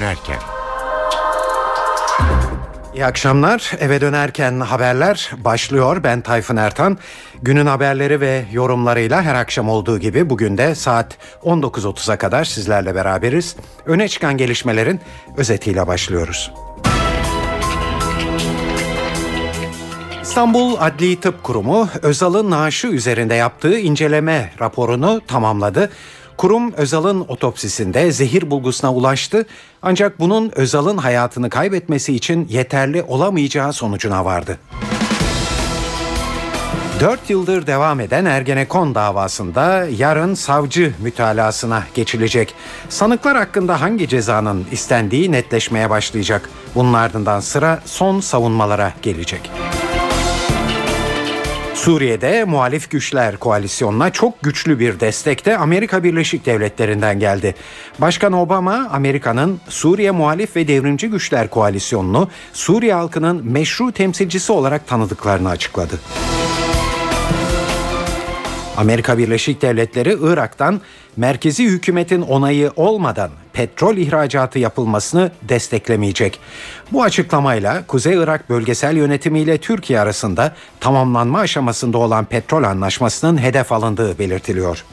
dönerken. İyi akşamlar. Eve dönerken haberler başlıyor. Ben Tayfun Ertan. Günün haberleri ve yorumlarıyla her akşam olduğu gibi bugün de saat 19.30'a kadar sizlerle beraberiz. Öne çıkan gelişmelerin özetiyle başlıyoruz. İstanbul Adli Tıp Kurumu Özal'ın naaşı üzerinde yaptığı inceleme raporunu tamamladı. Kurum Özal'ın otopsisinde zehir bulgusuna ulaştı ancak bunun Özal'ın hayatını kaybetmesi için yeterli olamayacağı sonucuna vardı. 4 yıldır devam eden Ergenekon davasında yarın savcı mütalasına geçilecek. Sanıklar hakkında hangi cezanın istendiği netleşmeye başlayacak. Bunun ardından sıra son savunmalara gelecek. Suriye'de muhalif güçler koalisyonuna çok güçlü bir destek de Amerika Birleşik Devletleri'nden geldi. Başkan Obama Amerika'nın Suriye Muhalif ve Devrimci Güçler Koalisyonunu Suriye halkının meşru temsilcisi olarak tanıdıklarını açıkladı. Amerika Birleşik Devletleri Irak'tan merkezi hükümetin onayı olmadan petrol ihracatı yapılmasını desteklemeyecek. Bu açıklamayla Kuzey Irak bölgesel yönetimiyle Türkiye arasında tamamlanma aşamasında olan petrol anlaşmasının hedef alındığı belirtiliyor.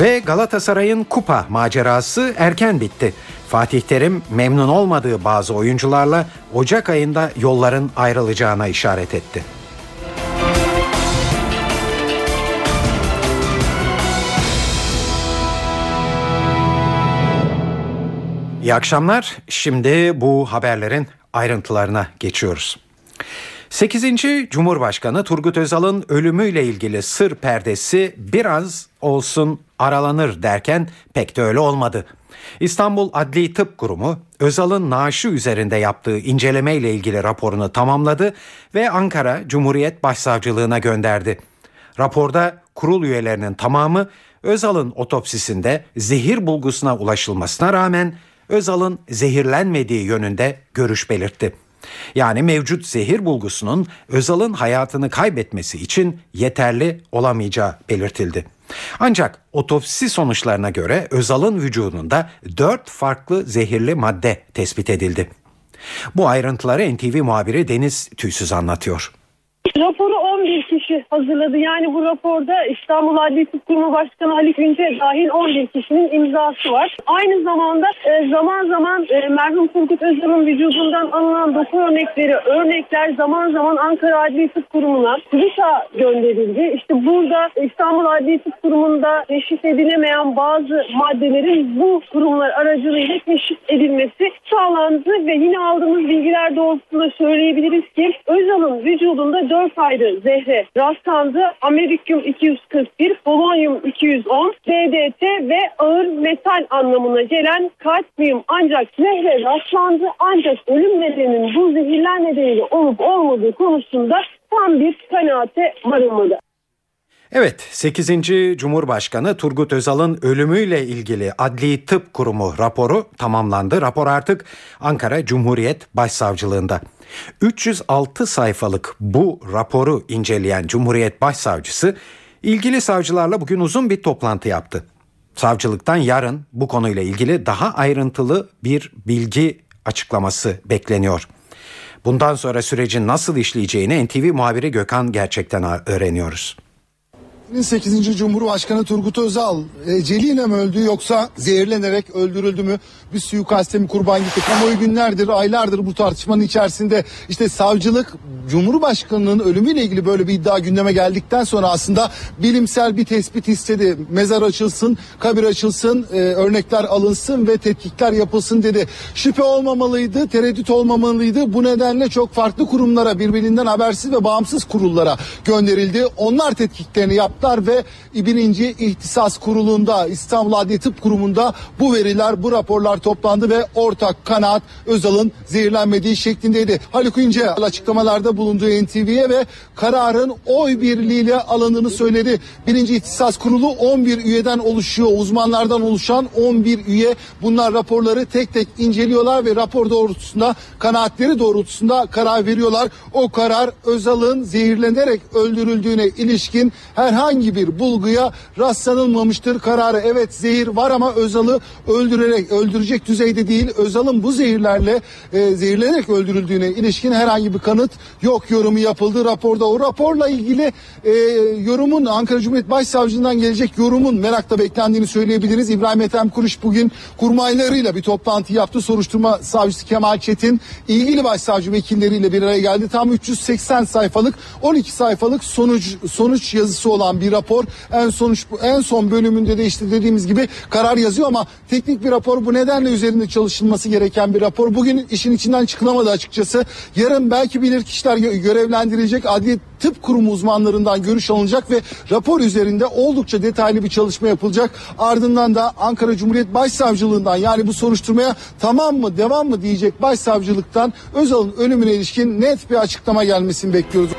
Ve Galatasaray'ın kupa macerası erken bitti. Fatih Terim memnun olmadığı bazı oyuncularla Ocak ayında yolların ayrılacağına işaret etti. İyi akşamlar. Şimdi bu haberlerin ayrıntılarına geçiyoruz. 8. Cumhurbaşkanı Turgut Özal'ın ölümüyle ilgili sır perdesi biraz olsun aralanır derken pek de öyle olmadı. İstanbul Adli Tıp Kurumu Özal'ın naaşı üzerinde yaptığı incelemeyle ilgili raporunu tamamladı ve Ankara Cumhuriyet Başsavcılığına gönderdi. Raporda kurul üyelerinin tamamı Özal'ın otopsisinde zehir bulgusuna ulaşılmasına rağmen Özal'ın zehirlenmediği yönünde görüş belirtti. Yani mevcut zehir bulgusunun Özal'ın hayatını kaybetmesi için yeterli olamayacağı belirtildi. Ancak otopsi sonuçlarına göre Özal'ın vücudunda dört farklı zehirli madde tespit edildi. Bu ayrıntıları NTV muhabiri Deniz Tüysüz anlatıyor. Raporu 11 kişi hazırladı. Yani bu raporda İstanbul Adli Tıp Kurumu Başkanı Ali Günce dahil 11 kişinin imzası var. Aynı zamanda e, zaman zaman e, merhum Turgut Özal'ın vücudundan alınan doku örnekleri, örnekler zaman zaman Ankara Adli Tıp Kurumu'na TÜBİTAK gönderildi. İşte burada İstanbul Adli Tıp Kurumu'nda teşhis edilemeyen bazı maddelerin bu kurumlar aracılığıyla teşhis edilmesi sağlandı ve yine aldığımız bilgiler doğrultusunda söyleyebiliriz ki Özal'ın vücudunda 4 ayrı zehre rastlandı. Amerikyum 241, polonyum 210, DDT ve ağır metal anlamına gelen kadmiyum ancak zehre rastlandı. Ancak ölüm nedeninin bu zehirler nedeniyle olup olmadığı konusunda tam bir kanaate varılmadı. Evet 8. Cumhurbaşkanı Turgut Özal'ın ölümüyle ilgili Adli Tıp Kurumu raporu tamamlandı. Rapor artık Ankara Cumhuriyet Başsavcılığında. 306 sayfalık bu raporu inceleyen Cumhuriyet Başsavcısı ilgili savcılarla bugün uzun bir toplantı yaptı. Savcılıktan yarın bu konuyla ilgili daha ayrıntılı bir bilgi açıklaması bekleniyor. Bundan sonra sürecin nasıl işleyeceğini NTV muhabiri Gökhan gerçekten öğreniyoruz. 8. Cumhurbaşkanı Turgut Özal eceliyle mi öldü yoksa zehirlenerek öldürüldü mü? Bir suikaste mi kurban gitti? Kamuoyu günlerdir, aylardır bu tartışmanın içerisinde işte savcılık Cumhurbaşkanının ölümüyle ilgili böyle bir iddia gündeme geldikten sonra aslında bilimsel bir tespit istedi. Mezar açılsın, kabir açılsın, e, örnekler alınsın ve tetkikler yapılsın dedi. Şüphe olmamalıydı, tereddüt olmamalıydı. Bu nedenle çok farklı kurumlara, birbirinden habersiz ve bağımsız kurullara gönderildi. Onlar tetkiklerini yaptılar ve birinci ihtisas kurulunda İstanbul Adli Tıp Kurumu'nda bu veriler, bu raporlar toplandı ve ortak kanaat Özal'ın zehirlenmediği şeklindeydi. Haluk İnce açıklamalarda bulunduğu NTV'ye ve kararın oy birliğiyle alındığını söyledi. Birinci İhtisas Kurulu 11 üyeden oluşuyor. Uzmanlardan oluşan 11 üye bunlar raporları tek tek inceliyorlar ve rapor doğrultusunda kanaatleri doğrultusunda karar veriyorlar. O karar Özal'ın zehirlenerek öldürüldüğüne ilişkin herhangi herhangi bir bulguya rastlanılmamıştır kararı. Evet zehir var ama Özal'ı öldürerek öldürecek düzeyde değil. Özal'ın bu zehirlerle e, zehirlenerek öldürüldüğüne ilişkin herhangi bir kanıt yok yorumu yapıldı raporda. O raporla ilgili e, yorumun Ankara Cumhuriyet Başsavcılığından gelecek yorumun merakla beklendiğini söyleyebiliriz. İbrahim Ethem Kuruş bugün kurmaylarıyla bir toplantı yaptı. Soruşturma savcısı Kemal Çetin ilgili başsavcı vekilleriyle bir araya geldi. Tam 380 sayfalık 12 sayfalık sonuç sonuç yazısı olan bir rapor. En sonuç en son bölümünde de işte dediğimiz gibi karar yazıyor ama teknik bir rapor bu nedenle üzerinde çalışılması gereken bir rapor. Bugün işin içinden çıkılamadı açıkçası. Yarın belki bilir kişiler gö- görevlendirilecek adli tıp kurumu uzmanlarından görüş alınacak ve rapor üzerinde oldukça detaylı bir çalışma yapılacak. Ardından da Ankara Cumhuriyet Başsavcılığından yani bu soruşturmaya tamam mı devam mı diyecek başsavcılıktan Özal'ın ölümüne ilişkin net bir açıklama gelmesini bekliyoruz.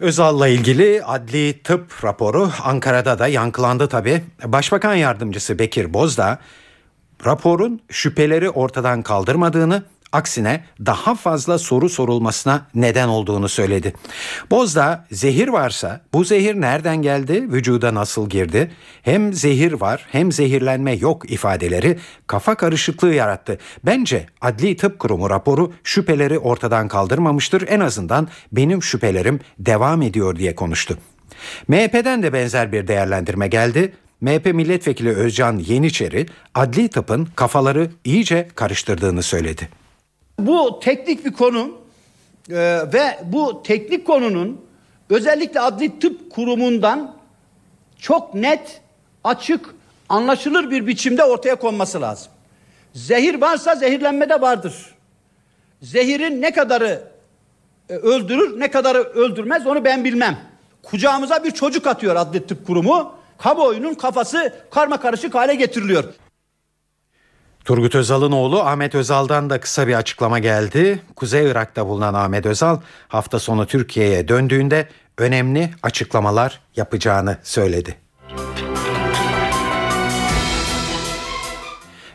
Özal'la ilgili adli tıp raporu Ankara'da da yankılandı tabi. Başbakan yardımcısı Bekir Bozdağ raporun şüpheleri ortadan kaldırmadığını aksine daha fazla soru sorulmasına neden olduğunu söyledi. Bozdağ zehir varsa bu zehir nereden geldi, vücuda nasıl girdi? Hem zehir var hem zehirlenme yok ifadeleri kafa karışıklığı yarattı. Bence Adli Tıp Kurumu raporu şüpheleri ortadan kaldırmamıştır. En azından benim şüphelerim devam ediyor diye konuştu. MHP'den de benzer bir değerlendirme geldi. MHP milletvekili Özcan Yeniçeri adli tıpın kafaları iyice karıştırdığını söyledi. Bu teknik bir konu e, ve bu teknik konunun özellikle adli tıp kurumundan çok net, açık, anlaşılır bir biçimde ortaya konması lazım. Zehir varsa zehirlenme de vardır. Zehirin ne kadarı e, öldürür, ne kadarı öldürmez onu ben bilmem. Kucağımıza bir çocuk atıyor adli tıp kurumu. Kamuoyunun kafası karma karışık hale getiriliyor. Turgut Özal'ın oğlu Ahmet Özal'dan da kısa bir açıklama geldi. Kuzey Irak'ta bulunan Ahmet Özal hafta sonu Türkiye'ye döndüğünde önemli açıklamalar yapacağını söyledi.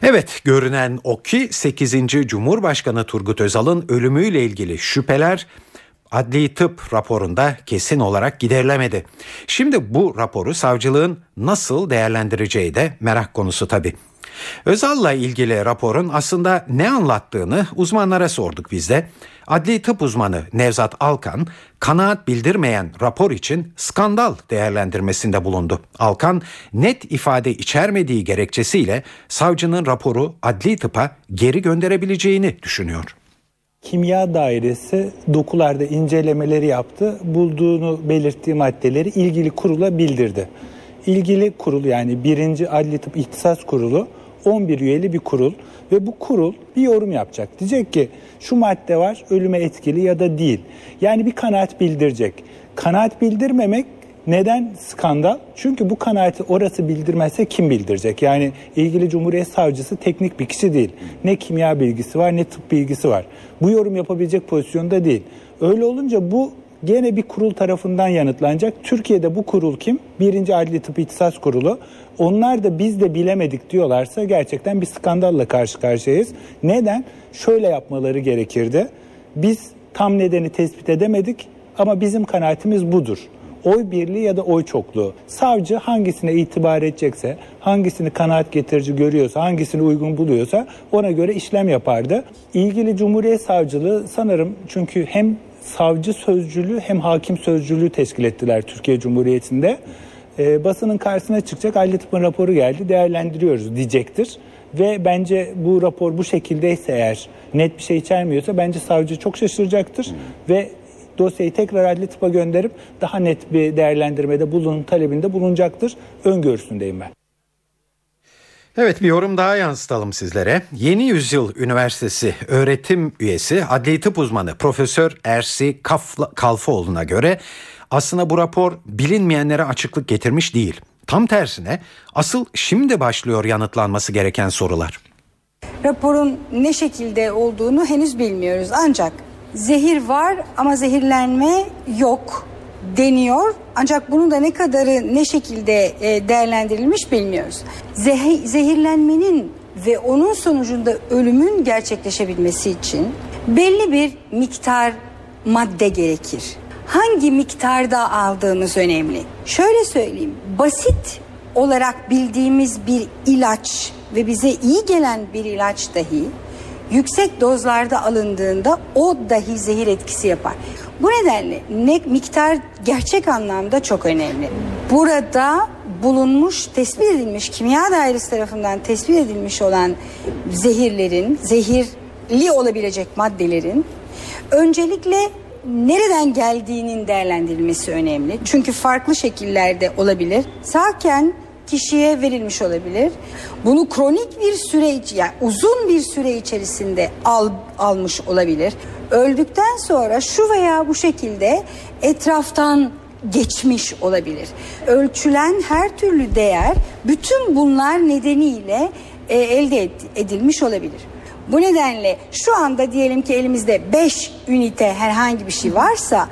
Evet görünen o ki 8. Cumhurbaşkanı Turgut Özal'ın ölümüyle ilgili şüpheler adli tıp raporunda kesin olarak giderilemedi. Şimdi bu raporu savcılığın nasıl değerlendireceği de merak konusu tabii. Özal'la ilgili raporun aslında ne anlattığını uzmanlara sorduk biz de. Adli tıp uzmanı Nevzat Alkan, kanaat bildirmeyen rapor için skandal değerlendirmesinde bulundu. Alkan, net ifade içermediği gerekçesiyle savcının raporu adli tıpa geri gönderebileceğini düşünüyor. Kimya Dairesi dokularda incelemeleri yaptı. Bulduğunu belirttiği maddeleri ilgili kurula bildirdi. İlgili kurul yani birinci Adli Tıp İhtisas Kurulu 11 üyeli bir kurul ve bu kurul bir yorum yapacak. Diyecek ki şu madde var ölüme etkili ya da değil. Yani bir kanaat bildirecek. Kanaat bildirmemek neden skandal? Çünkü bu kanaati orası bildirmezse kim bildirecek? Yani ilgili Cumhuriyet Savcısı teknik bir kişi değil. Ne kimya bilgisi var ne tıp bilgisi var. Bu yorum yapabilecek pozisyonda değil. Öyle olunca bu gene bir kurul tarafından yanıtlanacak. Türkiye'de bu kurul kim? Birinci Adli Tıp İhtisas Kurulu. Onlar da biz de bilemedik diyorlarsa gerçekten bir skandalla karşı karşıyayız. Neden? Şöyle yapmaları gerekirdi. Biz tam nedeni tespit edemedik ama bizim kanaatimiz budur oy birliği ya da oy çokluğu. Savcı hangisine itibar edecekse, hangisini kanaat getirici görüyorsa, hangisini uygun buluyorsa ona göre işlem yapardı. İlgili Cumhuriyet Savcılığı sanırım çünkü hem savcı sözcülüğü hem hakim sözcülüğü teşkil ettiler Türkiye Cumhuriyeti'nde. E, basının karşısına çıkacak Adli Tıp'ın raporu geldi değerlendiriyoruz diyecektir. Ve bence bu rapor bu şekildeyse eğer net bir şey içermiyorsa bence savcı çok şaşıracaktır. Ve dosyayı tekrar adli tıpa gönderip daha net bir değerlendirmede bulun talebinde bulunacaktır. Öngörüsündeyim ben. Evet bir yorum daha yansıtalım sizlere. Yeni Yüzyıl Üniversitesi öğretim üyesi adli tıp uzmanı Profesör Ersi Kafla, Kalfoğlu'na göre aslında bu rapor bilinmeyenlere açıklık getirmiş değil. Tam tersine asıl şimdi başlıyor yanıtlanması gereken sorular. Raporun ne şekilde olduğunu henüz bilmiyoruz ancak zehir var ama zehirlenme yok deniyor. Ancak bunun da ne kadarı ne şekilde e, değerlendirilmiş bilmiyoruz. Zehi, zehirlenmenin ve onun sonucunda ölümün gerçekleşebilmesi için belli bir miktar madde gerekir. hangi miktarda aldığımız önemli. Şöyle söyleyeyim, basit olarak bildiğimiz bir ilaç ve bize iyi gelen bir ilaç dahi yüksek dozlarda alındığında o dahi zehir etkisi yapar. Bu nedenle ne miktar gerçek anlamda çok önemli. Burada bulunmuş, tespit edilmiş, kimya dairesi tarafından tespit edilmiş olan zehirlerin, zehirli olabilecek maddelerin öncelikle nereden geldiğinin değerlendirilmesi önemli. Çünkü farklı şekillerde olabilir. Sağken kişiye verilmiş olabilir. Bunu kronik bir süre yani uzun bir süre içerisinde al, almış olabilir. Öldükten sonra şu veya bu şekilde etraftan geçmiş olabilir. Ölçülen her türlü değer bütün bunlar nedeniyle e, elde edilmiş olabilir. Bu nedenle şu anda diyelim ki elimizde 5 ünite herhangi bir şey varsa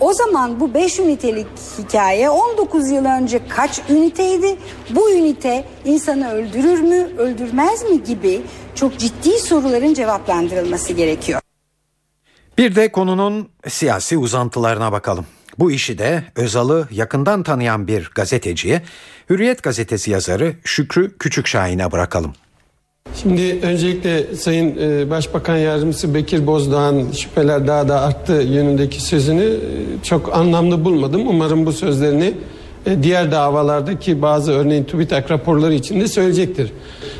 o zaman bu 5 ünitelik hikaye 19 yıl önce kaç üniteydi? Bu ünite insanı öldürür mü, öldürmez mi gibi çok ciddi soruların cevaplandırılması gerekiyor. Bir de konunun siyasi uzantılarına bakalım. Bu işi de Özal'ı yakından tanıyan bir gazeteciye, Hürriyet gazetesi yazarı Şükrü Küçükşahin'e bırakalım. Şimdi öncelikle Sayın e, Başbakan Yardımcısı Bekir Bozdağ'ın şüpheler daha da arttı yönündeki sözünü e, çok anlamlı bulmadım. Umarım bu sözlerini e, diğer davalardaki bazı örneğin TÜBİTAK raporları içinde söyleyecektir.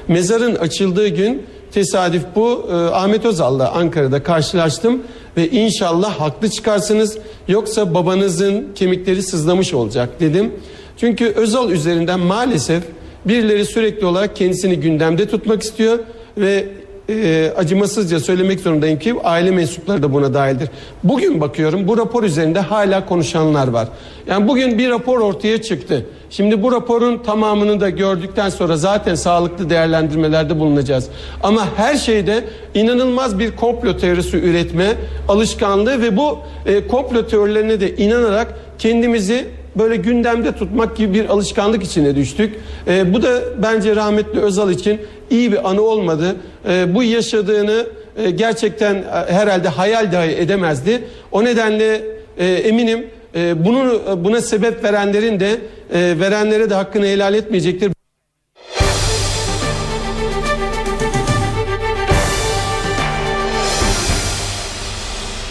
Mezarın açıldığı gün tesadüf bu Ahmet Özal'la Ankara'da karşılaştım ve inşallah haklı çıkarsınız yoksa babanızın kemikleri sızlamış olacak dedim. Çünkü Özal üzerinden maalesef Birileri sürekli olarak kendisini gündemde tutmak istiyor ve e, acımasızca söylemek zorundayım ki aile mensupları da buna dahildir. Bugün bakıyorum bu rapor üzerinde hala konuşanlar var. Yani bugün bir rapor ortaya çıktı. Şimdi bu raporun tamamını da gördükten sonra zaten sağlıklı değerlendirmelerde bulunacağız. Ama her şeyde inanılmaz bir komplo teorisi üretme alışkanlığı ve bu e, komplo teorilerine de inanarak kendimizi böyle gündemde tutmak gibi bir alışkanlık içine düştük. E, bu da bence rahmetli Özal için iyi bir anı olmadı. E, bu yaşadığını e, gerçekten e, herhalde hayal dahi edemezdi. O nedenle e, eminim e, bunu buna sebep verenlerin de e, verenlere de hakkını helal etmeyecektir.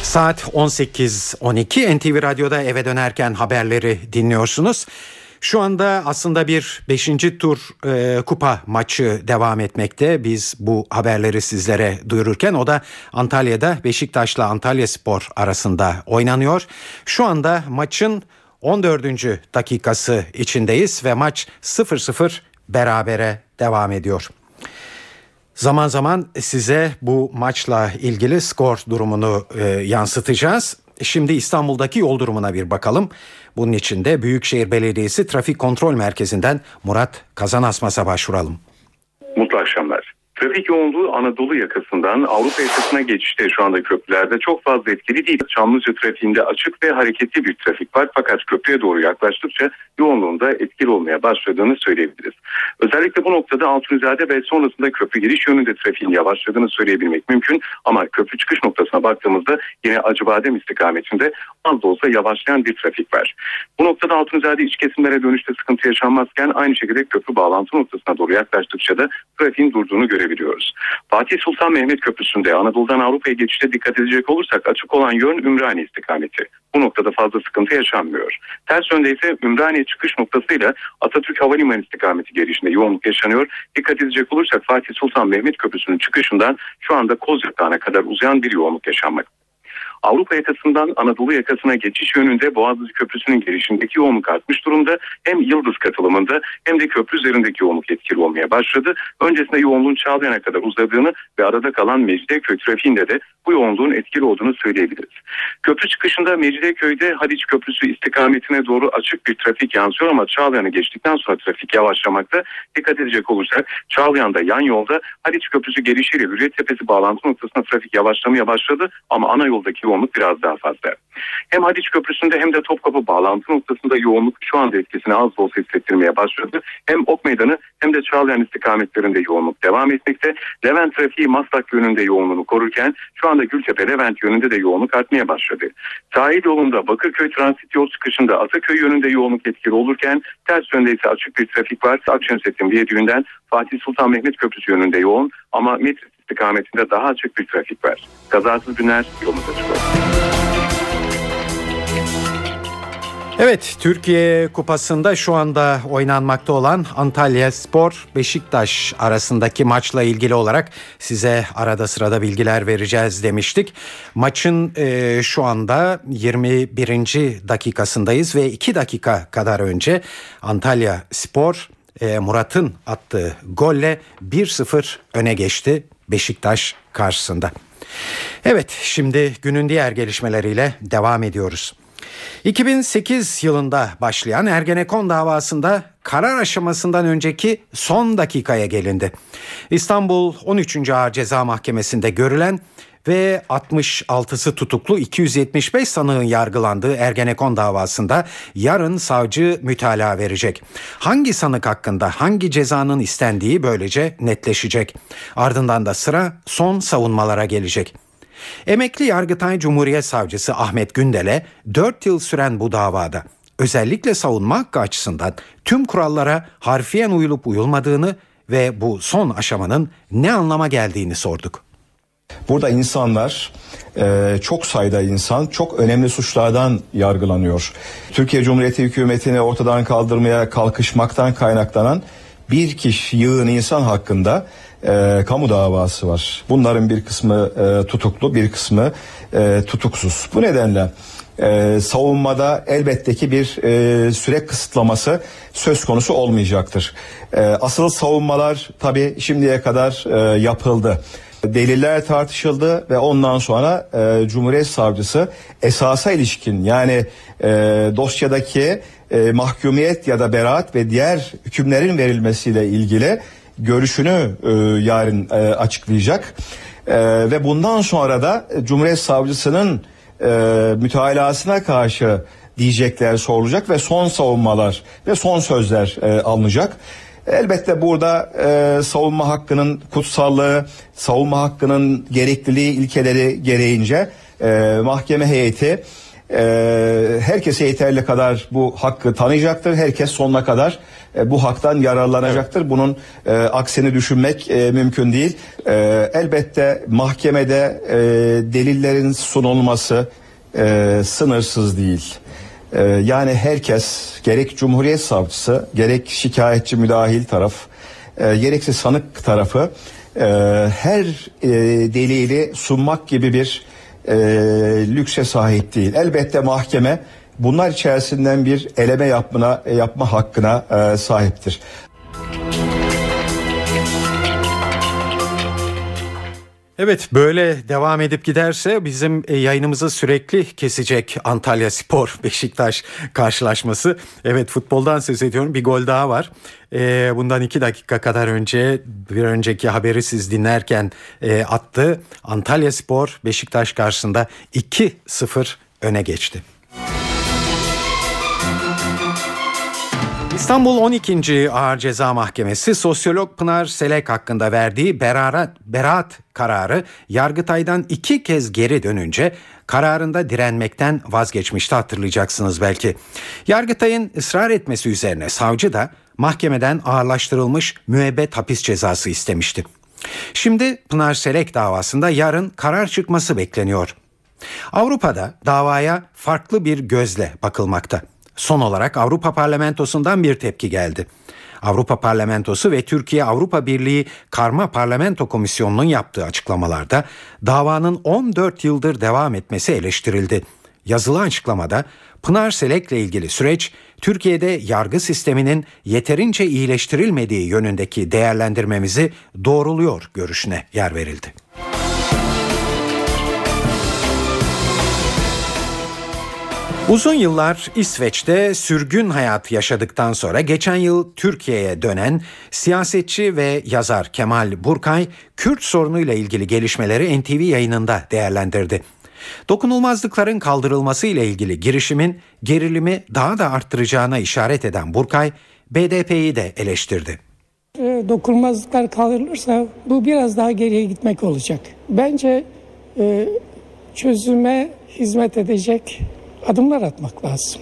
Saat 18.12 NTV Radyo'da eve dönerken haberleri dinliyorsunuz. Şu anda aslında bir 5. tur e, kupa maçı devam etmekte. Biz bu haberleri sizlere duyururken o da Antalya'da Beşiktaş'la Antalya Spor arasında oynanıyor. Şu anda maçın 14. dakikası içindeyiz ve maç 0-0 berabere devam ediyor. Zaman zaman size bu maçla ilgili skor durumunu e, yansıtacağız. Şimdi İstanbul'daki yol durumuna bir bakalım. Bunun için de Büyükşehir Belediyesi Trafik Kontrol Merkezi'nden Murat Kazanasmas'a başvuralım. Mutlu akşamlar. Trafik yoğunluğu Anadolu yakasından Avrupa yakasına geçişte şu anda köprülerde çok fazla etkili değil. Çamlıca trafiğinde açık ve hareketli bir trafik var fakat köprüye doğru yaklaştıkça yoğunluğunda etkili olmaya başladığını söyleyebiliriz. Özellikle bu noktada Altunizade ve sonrasında köprü giriş yönünde trafiğin yavaşladığını söyleyebilmek mümkün ama köprü çıkış noktasına baktığımızda yine Acıbadem istikametinde az da olsa yavaşlayan bir trafik var. Bu noktada Altunizade iç kesimlere dönüşte sıkıntı yaşanmazken aynı şekilde köprü bağlantı noktasına doğru yaklaştıkça da trafiğin durduğunu görebiliyoruz. Fatih Sultan Mehmet Köprüsü'nde Anadolu'dan Avrupa'ya geçişte dikkat edecek olursak açık olan yön Ümraniye istikameti. Bu noktada fazla sıkıntı yaşanmıyor. Ters yönde ise Ümraniye çıkış noktasıyla Atatürk Havalimanı istikameti gelişinde yoğunluk yaşanıyor. Dikkat edecek olursak Fatih Sultan Mehmet Köprüsü'nün çıkışından şu anda Kozyatağı'na kadar uzayan bir yoğunluk yaşanmakta. Avrupa yakasından Anadolu yakasına geçiş yönünde Boğaziçi Köprüsü'nün girişindeki yoğunluk artmış durumda. Hem Yıldız katılımında hem de köprü üzerindeki yoğunluk etkili olmaya başladı. Öncesinde yoğunluğun Çağlayan'a kadar uzadığını ve arada kalan Mecidiyeköy trafiğinde de bu yoğunluğun etkili olduğunu söyleyebiliriz. Köprü çıkışında Mecidiyeköy'de Haliç Köprüsü istikametine doğru açık bir trafik yansıyor ama Çağlayan'ı geçtikten sonra trafik yavaşlamakta. Dikkat edecek olursak Çağlayan'da yan yolda Haliç Köprüsü gelişiyle Hürriyet Tepesi bağlantı noktasında trafik yavaşlamaya başladı ama ana yoldaki yoğunluk biraz daha fazla. Hem Haliç Köprüsü'nde hem de Topkapı bağlantı noktasında yoğunluk şu anda etkisini az da olsa hissettirmeye başladı. Hem Ok Meydanı hem de Çağlayan istikametlerinde yoğunluk devam etmekte. Levent trafiği Maslak yönünde yoğunluğunu korurken şu anda Gültepe Levent yönünde de yoğunluk artmaya başladı. Sahil yolunda Bakırköy transit yol çıkışında Ataköy yönünde yoğunluk etkili olurken ters yönde ise açık bir trafik var. Akşemsettin Viyadüğü'nden Fatih Sultan Mehmet Köprüsü yönünde yoğun ama Metris istikametinde daha açık bir trafik var. Kazasız günler yolunuz açık olsun. Evet Türkiye Kupası'nda şu anda oynanmakta olan Antalya Spor Beşiktaş arasındaki maçla ilgili olarak size arada sırada bilgiler vereceğiz demiştik. Maçın e, şu anda 21. dakikasındayız ve 2 dakika kadar önce Antalya Spor e, Murat'ın attığı golle 1-0 öne geçti Beşiktaş karşısında. Evet şimdi günün diğer gelişmeleriyle devam ediyoruz. 2008 yılında başlayan Ergenekon davasında karar aşamasından önceki son dakikaya gelindi. İstanbul 13. Ağır Ceza Mahkemesi'nde görülen ve 66'sı tutuklu 275 sanığın yargılandığı Ergenekon davasında yarın savcı mütalaa verecek. Hangi sanık hakkında hangi cezanın istendiği böylece netleşecek. Ardından da sıra son savunmalara gelecek. Emekli Yargıtay Cumhuriyet Savcısı Ahmet Gündel'e 4 yıl süren bu davada özellikle savunma hakkı açısından tüm kurallara harfiyen uyulup uyulmadığını ve bu son aşamanın ne anlama geldiğini sorduk. Burada insanlar e, çok sayıda insan çok önemli suçlardan yargılanıyor. Türkiye Cumhuriyeti hükümetini ortadan kaldırmaya kalkışmaktan kaynaklanan bir kişi yığın insan hakkında e, kamu davası var. Bunların bir kısmı e, tutuklu, bir kısmı e, tutuksuz. Bu nedenle e, savunmada elbette ki bir e, süre kısıtlaması söz konusu olmayacaktır. E, asıl savunmalar tabi şimdiye kadar e, yapıldı. Deliller tartışıldı ve ondan sonra e, Cumhuriyet Savcısı esasa ilişkin yani e, dosyadaki e, mahkumiyet ya da beraat ve diğer hükümlerin verilmesiyle ilgili görüşünü e, yarın e, açıklayacak. E, ve bundan sonra da Cumhuriyet Savcısının e, mütalasına karşı diyecekler sorulacak ve son savunmalar ve son sözler e, alınacak. Elbette burada e, savunma hakkının kutsallığı, savunma hakkının gerekliliği ilkeleri gereğince e, mahkeme heyeti e, herkese yeterli kadar bu hakkı tanıyacaktır. Herkes sonuna kadar e, bu haktan yararlanacaktır. Bunun e, aksini düşünmek e, mümkün değil. E, elbette mahkemede e, delillerin sunulması e, sınırsız değil. E, yani herkes gerek Cumhuriyet Savcısı gerek şikayetçi müdahil taraf e, gerekse sanık tarafı e, her e, delili sunmak gibi bir e, lükse sahip değil. Elbette mahkeme bunlar içerisinden bir eleme yapmına yapma hakkına e, sahiptir. Evet böyle devam edip giderse bizim e, yayınımızı sürekli kesecek Antalya Spor Beşiktaş karşılaşması. Evet futboldan söz ediyorum bir gol daha var. E, bundan iki dakika kadar önce bir önceki haberi siz dinlerken e, attı. Antalya Spor Beşiktaş karşısında 2-0 öne geçti. İstanbul 12. Ağır Ceza Mahkemesi sosyolog Pınar Selek hakkında verdiği beraat, beraat kararı Yargıtay'dan iki kez geri dönünce kararında direnmekten vazgeçmişti hatırlayacaksınız belki. Yargıtay'ın ısrar etmesi üzerine savcı da mahkemeden ağırlaştırılmış müebbet hapis cezası istemişti. Şimdi Pınar Selek davasında yarın karar çıkması bekleniyor. Avrupa'da davaya farklı bir gözle bakılmakta. Son olarak Avrupa Parlamentosu'ndan bir tepki geldi. Avrupa Parlamentosu ve Türkiye Avrupa Birliği Karma Parlamento Komisyonu'nun yaptığı açıklamalarda davanın 14 yıldır devam etmesi eleştirildi. Yazılı açıklamada Pınar Selek'le ilgili süreç Türkiye'de yargı sisteminin yeterince iyileştirilmediği yönündeki değerlendirmemizi doğruluyor görüşüne yer verildi. Uzun yıllar İsveç'te sürgün hayat yaşadıktan sonra geçen yıl Türkiye'ye dönen siyasetçi ve yazar Kemal Burkay, Kürt sorunuyla ilgili gelişmeleri NTV yayınında değerlendirdi. Dokunulmazlıkların kaldırılması ile ilgili girişimin gerilimi daha da arttıracağına işaret eden Burkay, BDP'yi de eleştirdi. Dokunulmazlıklar kaldırılırsa bu biraz daha geriye gitmek olacak. Bence e, çözüme hizmet edecek adımlar atmak lazım.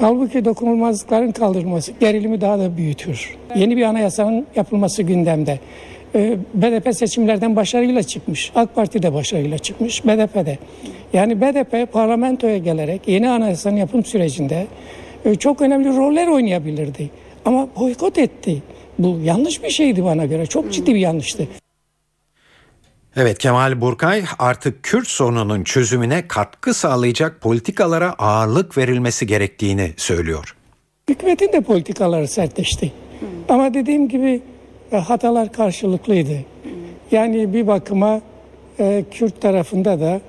Halbuki dokunulmazlıkların kaldırılması gerilimi daha da büyütür. Yeni bir anayasanın yapılması gündemde. Ee, BDP seçimlerden başarıyla çıkmış. AK Parti de başarıyla çıkmış. BDP de. Yani BDP parlamentoya gelerek yeni anayasanın yapım sürecinde e, çok önemli roller oynayabilirdi. Ama boykot etti. Bu yanlış bir şeydi bana göre. Çok ciddi bir yanlıştı. Evet Kemal Burkay artık Kürt sorununun çözümüne katkı sağlayacak politikalara ağırlık verilmesi gerektiğini söylüyor. Hükümetin de politikaları sertleşti. Ama dediğim gibi e, hatalar karşılıklıydı. Yani bir bakıma e, Kürt tarafında da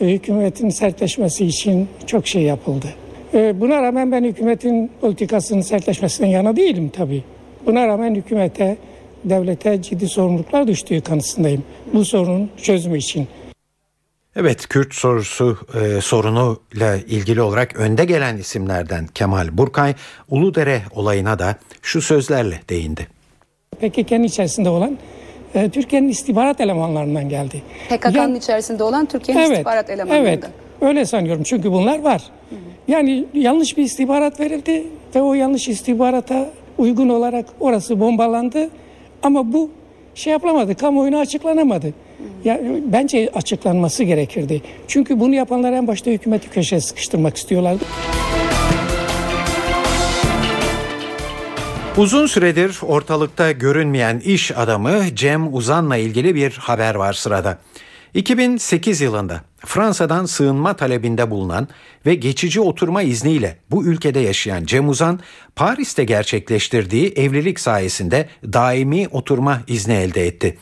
e, hükümetin sertleşmesi için çok şey yapıldı. Buna rağmen ben hükümetin politikasının sertleşmesinden yana değilim tabii. Buna rağmen hükümete, devlete ciddi sorumluluklar düştüğü kanısındayım. Bu sorunun çözümü için. Evet Kürt sorusu e, sorunuyla ilgili olarak önde gelen isimlerden Kemal Burkay Uludere olayına da şu sözlerle değindi. PKK'nın içerisinde olan e, Türkiye'nin istihbarat elemanlarından geldi. PKK'nın içerisinde olan Türkiye'nin evet, istihbarat elemanlarından. Evet öyle sanıyorum çünkü bunlar var. Hı hı. Yani yanlış bir istihbarat verildi ve o yanlış istihbarata uygun olarak orası bombalandı. Ama bu şey yapılamadı, kamuoyuna açıklanamadı. Ya, bence açıklanması gerekirdi. Çünkü bunu yapanlar en başta hükümeti köşeye sıkıştırmak istiyorlardı. Uzun süredir ortalıkta görünmeyen iş adamı Cem Uzan'la ilgili bir haber var sırada. 2008 yılında Fransa'dan sığınma talebinde bulunan ve geçici oturma izniyle bu ülkede yaşayan Cem Uzan, Paris'te gerçekleştirdiği evlilik sayesinde daimi oturma izni elde etti.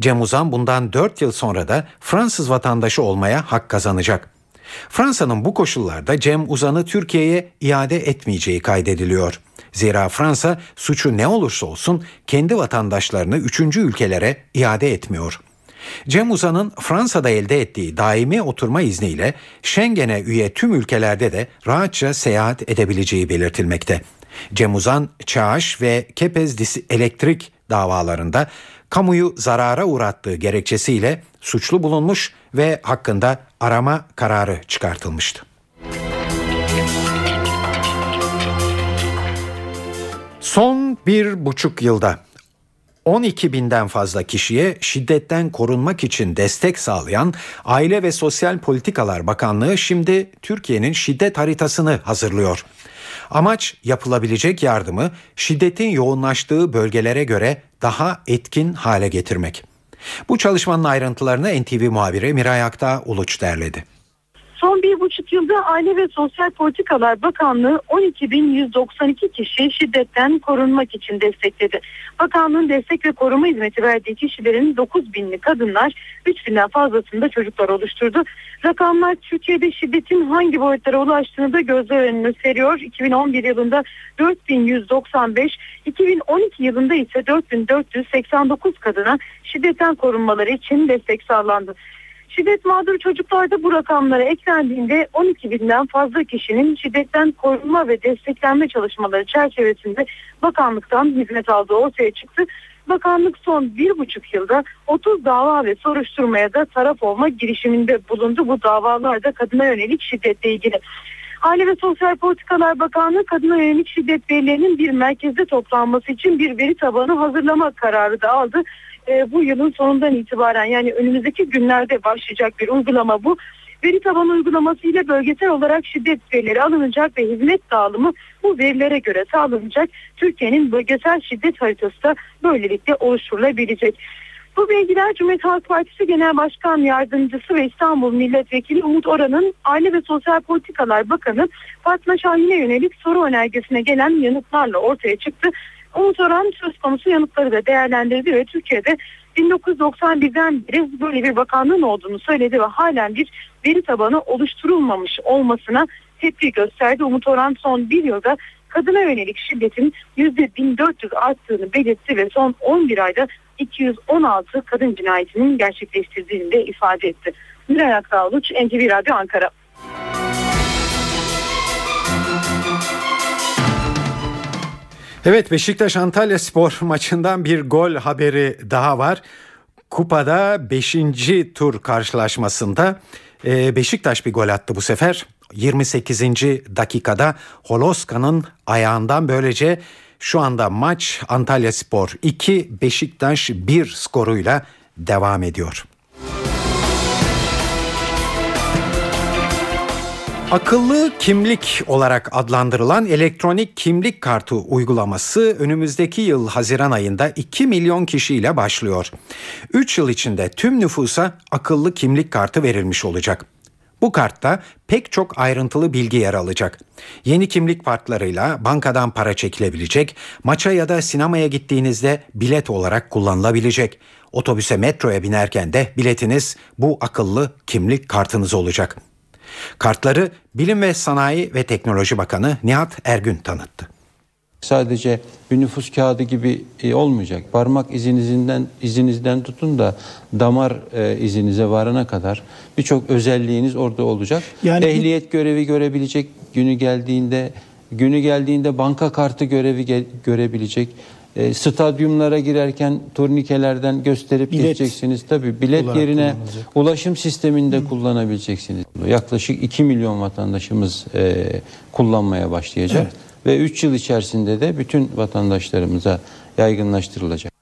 Cem Uzan bundan 4 yıl sonra da Fransız vatandaşı olmaya hak kazanacak. Fransa'nın bu koşullarda Cem Uzan'ı Türkiye'ye iade etmeyeceği kaydediliyor. Zira Fransa suçu ne olursa olsun kendi vatandaşlarını üçüncü ülkelere iade etmiyor. Cem Uzan'ın Fransa'da elde ettiği daimi oturma izniyle Schengen'e üye tüm ülkelerde de rahatça seyahat edebileceği belirtilmekte. Cem Uzan, Çağış ve Kepez Elektrik davalarında kamuyu zarara uğrattığı gerekçesiyle suçlu bulunmuş ve hakkında arama kararı çıkartılmıştı. Son bir buçuk yılda 12 binden fazla kişiye şiddetten korunmak için destek sağlayan Aile ve Sosyal Politikalar Bakanlığı şimdi Türkiye'nin şiddet haritasını hazırlıyor. Amaç yapılabilecek yardımı şiddetin yoğunlaştığı bölgelere göre daha etkin hale getirmek. Bu çalışmanın ayrıntılarını NTV muhabiri Miray Akta Uluç derledi. Son bir buçuk yılda Aile ve Sosyal Politikalar Bakanlığı 12.192 kişi şiddetten korunmak için destekledi. Bakanlığın destek ve koruma hizmeti verdiği kişilerin 9.000'li kadınlar, 3.000'den fazlasında çocuklar oluşturdu. Rakamlar Türkiye'de şiddetin hangi boyutlara ulaştığını da gözler önüne seriyor. 2011 yılında 4195, 2012 yılında ise 4489 kadına şiddetten korunmaları için destek sağlandı. Şiddet mağdur çocuklarda bu rakamlara eklendiğinde 12 binden fazla kişinin şiddetten korunma ve desteklenme çalışmaları çerçevesinde bakanlıktan hizmet aldığı ortaya çıktı. Bakanlık son bir buçuk yılda 30 dava ve soruşturmaya da taraf olma girişiminde bulundu. Bu davalarda kadına yönelik şiddetle ilgili. Aile ve Sosyal Politikalar Bakanlığı kadına yönelik şiddet verilerinin bir merkezde toplanması için bir veri tabanı hazırlama kararı da aldı e, bu yılın sonundan itibaren yani önümüzdeki günlerde başlayacak bir uygulama bu. Veri tabanı uygulaması ile bölgesel olarak şiddet verileri alınacak ve hizmet dağılımı bu verilere göre sağlanacak. Türkiye'nin bölgesel şiddet haritası da böylelikle oluşturulabilecek. Bu bilgiler Cumhuriyet Halk Partisi Genel Başkan Yardımcısı ve İstanbul Milletvekili Umut Oran'ın Aile ve Sosyal Politikalar Bakanı Fatma Şahin'e yönelik soru önergesine gelen yanıtlarla ortaya çıktı. Umut Orhan söz konusu yanıtları da değerlendirdi ve Türkiye'de 1991'den beri böyle bir bakanlığın olduğunu söyledi ve halen bir veri tabanı oluşturulmamış olmasına tepki gösterdi. Umut Orhan son bir yılda kadına yönelik şiddetin %1400 arttığını belirtti ve son 11 ayda 216 kadın cinayetinin gerçekleştirdiğini de ifade etti. Miray Akdağlıç, NTV Radyo Ankara. Evet Beşiktaş Antalya Spor maçından bir gol haberi daha var. Kupada 5. tur karşılaşmasında e, Beşiktaş bir gol attı bu sefer. 28. dakikada Holoska'nın ayağından böylece şu anda maç Antalya Spor 2 Beşiktaş 1 skoruyla devam ediyor. Akıllı kimlik olarak adlandırılan elektronik kimlik kartı uygulaması önümüzdeki yıl Haziran ayında 2 milyon kişiyle başlıyor. 3 yıl içinde tüm nüfusa akıllı kimlik kartı verilmiş olacak. Bu kartta pek çok ayrıntılı bilgi yer alacak. Yeni kimlik kartlarıyla bankadan para çekilebilecek, maça ya da sinemaya gittiğinizde bilet olarak kullanılabilecek. Otobüse metroya binerken de biletiniz bu akıllı kimlik kartınız olacak. Kartları Bilim ve Sanayi ve Teknoloji Bakanı Nihat Ergün tanıttı. Sadece bir nüfus kağıdı gibi e, olmayacak. Parmak izinizden izinizden tutun da damar e, izinize varana kadar birçok özelliğiniz orada olacak. Yani Ehliyet görevi görebilecek günü geldiğinde günü geldiğinde banka kartı görevi ge- görebilecek. E, stadyumlara girerken turnikelerden gösterip bilet. geçeceksiniz. Tabii bilet yerine ulaşım sisteminde Hı. kullanabileceksiniz. Yaklaşık 2 milyon vatandaşımız e, kullanmaya başlayacak. Evet. Ve 3 yıl içerisinde de bütün vatandaşlarımıza yaygınlaştırılacak.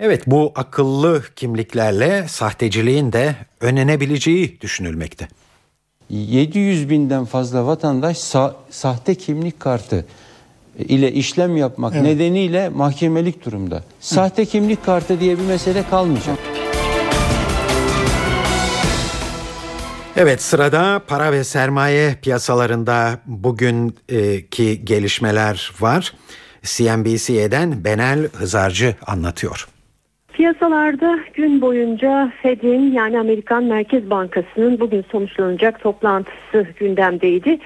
Evet bu akıllı kimliklerle sahteciliğin de önlenebileceği düşünülmekte. 700 binden fazla vatandaş sa- sahte kimlik kartı ile işlem yapmak evet. nedeniyle mahkemelik durumda. Sahte Hı. kimlik kartı diye bir mesele kalmayacak. Evet sırada para ve sermaye piyasalarında bugünkü gelişmeler var. CNBC'den Benel Hızarcı anlatıyor. Piyasalarda gün boyunca Fed'in yani Amerikan Merkez Bankası'nın bugün sonuçlanacak toplantısı gündemdeydi.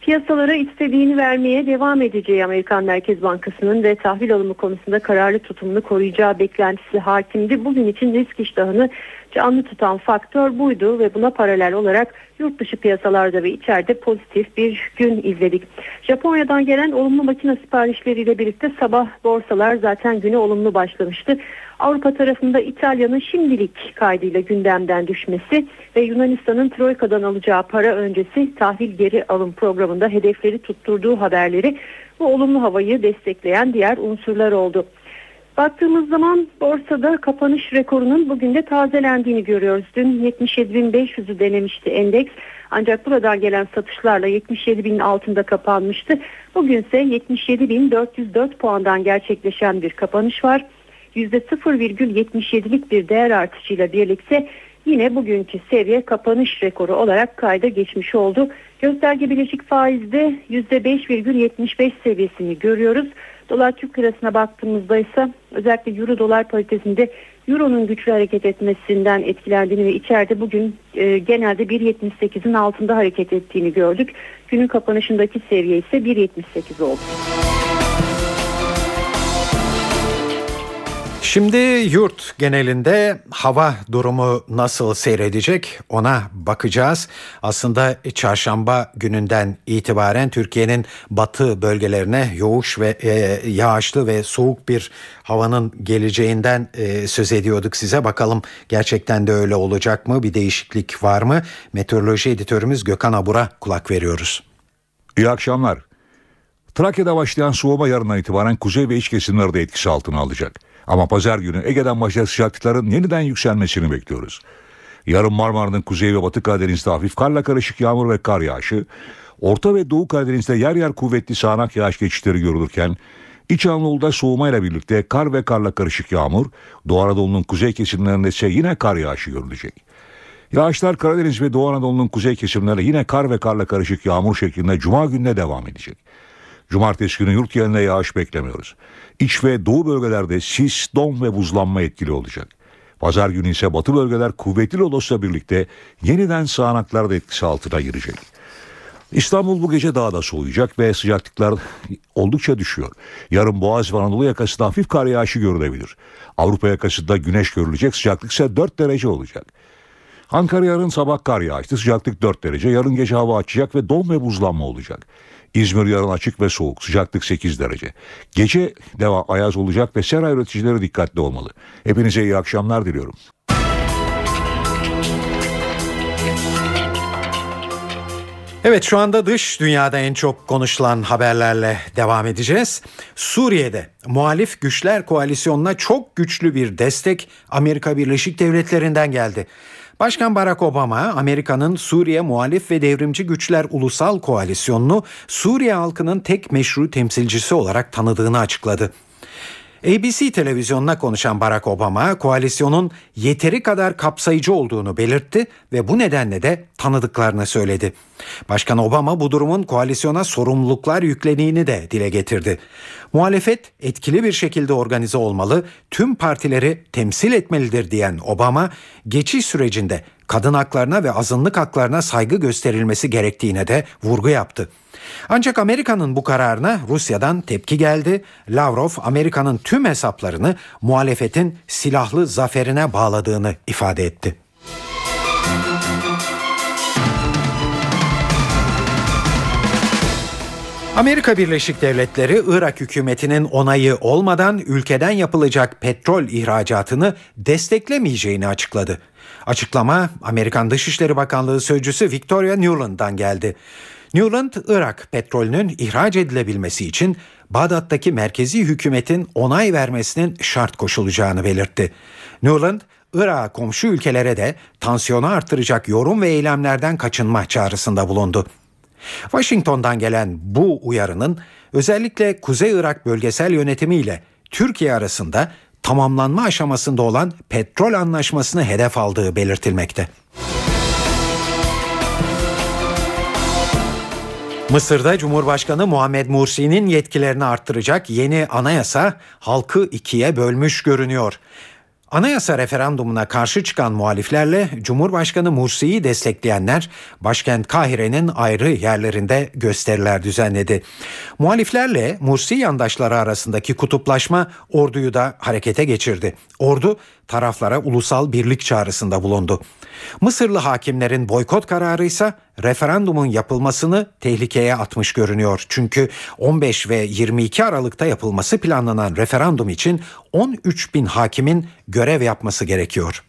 Piyasalara istediğini vermeye devam edeceği Amerikan Merkez Bankası'nın ve tahvil alımı konusunda kararlı tutumunu koruyacağı beklentisi hakimdi. Bugün için risk iştahını canlı tutan faktör buydu ve buna paralel olarak yurt dışı piyasalarda ve içeride pozitif bir gün izledik. Japonya'dan gelen olumlu makine siparişleriyle birlikte sabah borsalar zaten güne olumlu başlamıştı. Avrupa tarafında İtalya'nın şimdilik kaydıyla gündemden düşmesi ve Yunanistan'ın Troika'dan alacağı para öncesi tahvil geri alım programında hedefleri tutturduğu haberleri bu olumlu havayı destekleyen diğer unsurlar oldu. Baktığımız zaman borsada kapanış rekorunun bugün de tazelendiğini görüyoruz. Dün 77.500'ü denemişti endeks. Ancak buradan gelen satışlarla 77.000'in altında kapanmıştı. Bugünse 77.404 puandan gerçekleşen bir kapanış var. %0,77'lik bir değer artışıyla birlikte yine bugünkü seviye kapanış rekoru olarak kayda geçmiş oldu. Gösterge bileşik faizde %5,75 seviyesini görüyoruz. Dolar Türk lirasına baktığımızda ise özellikle euro dolar paritesinde euronun güçlü hareket etmesinden etkilendiğini ve içeride bugün e, genelde 1.78'in altında hareket ettiğini gördük. Günün kapanışındaki seviye ise 1.78 oldu. Şimdi yurt genelinde hava durumu nasıl seyredecek ona bakacağız. Aslında çarşamba gününden itibaren Türkiye'nin batı bölgelerine yoğuş ve e, yağışlı ve soğuk bir havanın geleceğinden e, söz ediyorduk size. Bakalım gerçekten de öyle olacak mı? Bir değişiklik var mı? Meteoroloji editörümüz Gökhan Abur'a kulak veriyoruz. İyi akşamlar. Trakya'da başlayan soğuma yarından itibaren kuzey ve iç kesimleri de etkisi altına alacak. Ama pazar günü Ege'den başlayan sıcaklıkların yeniden yükselmesini bekliyoruz. Yarın Marmara'nın kuzey ve batı Karadeniz'de hafif karla karışık yağmur ve kar yağışı, Orta ve Doğu Karadeniz'de yer yer kuvvetli sağanak yağış geçişleri görülürken, İç Anadolu'da soğumayla birlikte kar ve karla karışık yağmur, Doğu Anadolu'nun kuzey kesimlerinde ise yine kar yağışı görülecek. Yağışlar Karadeniz ve Doğu Anadolu'nun kuzey kesimlerinde yine kar ve karla karışık yağmur şeklinde Cuma gününe devam edecek. Cumartesi günü yurt genelinde yağış beklemiyoruz. İç ve doğu bölgelerde sis, don ve buzlanma etkili olacak. Pazar günü ise batı bölgeler kuvvetli lodosla birlikte yeniden sağanaklar da etkisi altına girecek. İstanbul bu gece daha da soğuyacak ve sıcaklıklar oldukça düşüyor. Yarın Boğaz ve Anadolu yakasında hafif kar yağışı görülebilir. Avrupa yakasında güneş görülecek sıcaklık ise 4 derece olacak. Ankara yarın sabah kar yağıştı. Sıcaklık 4 derece. Yarın gece hava açacak ve don ve buzlanma olacak. İzmir yarın açık ve soğuk. Sıcaklık 8 derece. Gece deva ayaz olacak ve sera üreticileri dikkatli olmalı. Hepinize iyi akşamlar diliyorum. Evet şu anda dış dünyada en çok konuşulan haberlerle devam edeceğiz. Suriye'de muhalif güçler koalisyonuna çok güçlü bir destek Amerika Birleşik Devletleri'nden geldi. Başkan Barack Obama Amerika'nın Suriye Muhalif ve Devrimci Güçler Ulusal Koalisyonunu Suriye halkının tek meşru temsilcisi olarak tanıdığını açıkladı. ABC televizyonuna konuşan Barack Obama koalisyonun yeteri kadar kapsayıcı olduğunu belirtti ve bu nedenle de tanıdıklarını söyledi. Başkan Obama bu durumun koalisyona sorumluluklar yüklediğini de dile getirdi. Muhalefet etkili bir şekilde organize olmalı, tüm partileri temsil etmelidir diyen Obama, geçiş sürecinde kadın haklarına ve azınlık haklarına saygı gösterilmesi gerektiğine de vurgu yaptı. Ancak Amerika'nın bu kararına Rusya'dan tepki geldi. Lavrov Amerika'nın tüm hesaplarını muhalefetin silahlı zaferine bağladığını ifade etti. Amerika Birleşik Devletleri Irak hükümetinin onayı olmadan ülkeden yapılacak petrol ihracatını desteklemeyeceğini açıkladı. Açıklama Amerikan Dışişleri Bakanlığı sözcüsü Victoria Nuland'dan geldi. Newland, Irak petrolünün ihraç edilebilmesi için Bağdat'taki merkezi hükümetin onay vermesinin şart koşulacağını belirtti. Newland, Irak komşu ülkelere de tansiyonu artıracak yorum ve eylemlerden kaçınma çağrısında bulundu. Washington'dan gelen bu uyarının özellikle Kuzey Irak bölgesel yönetimi ile Türkiye arasında tamamlanma aşamasında olan petrol anlaşmasını hedef aldığı belirtilmekte. Mısır'da Cumhurbaşkanı Muhammed Mursi'nin yetkilerini arttıracak yeni anayasa halkı ikiye bölmüş görünüyor. Anayasa referandumuna karşı çıkan muhaliflerle Cumhurbaşkanı Mursi'yi destekleyenler başkent Kahire'nin ayrı yerlerinde gösteriler düzenledi. Muhaliflerle Mursi yandaşları arasındaki kutuplaşma orduyu da harekete geçirdi. Ordu taraflara ulusal birlik çağrısında bulundu. Mısırlı hakimlerin boykot kararı ise referandumun yapılmasını tehlikeye atmış görünüyor. Çünkü 15 ve 22 Aralık'ta yapılması planlanan referandum için 13 bin hakimin görev yapması gerekiyor.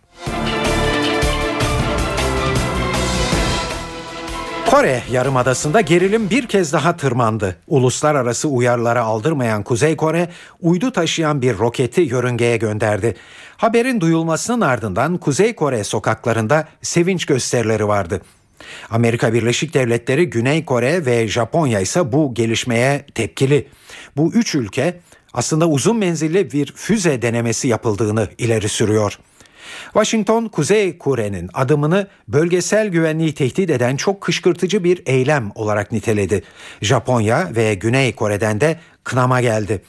Kore Yarımadası'nda gerilim bir kez daha tırmandı. Uluslararası uyarılara aldırmayan Kuzey Kore, uydu taşıyan bir roketi yörüngeye gönderdi. Haberin duyulmasının ardından Kuzey Kore sokaklarında sevinç gösterileri vardı. Amerika Birleşik Devletleri, Güney Kore ve Japonya ise bu gelişmeye tepkili. Bu üç ülke aslında uzun menzilli bir füze denemesi yapıldığını ileri sürüyor. Washington, Kuzey Kore'nin adımını bölgesel güvenliği tehdit eden çok kışkırtıcı bir eylem olarak niteledi. Japonya ve Güney Kore'den de kınama geldi.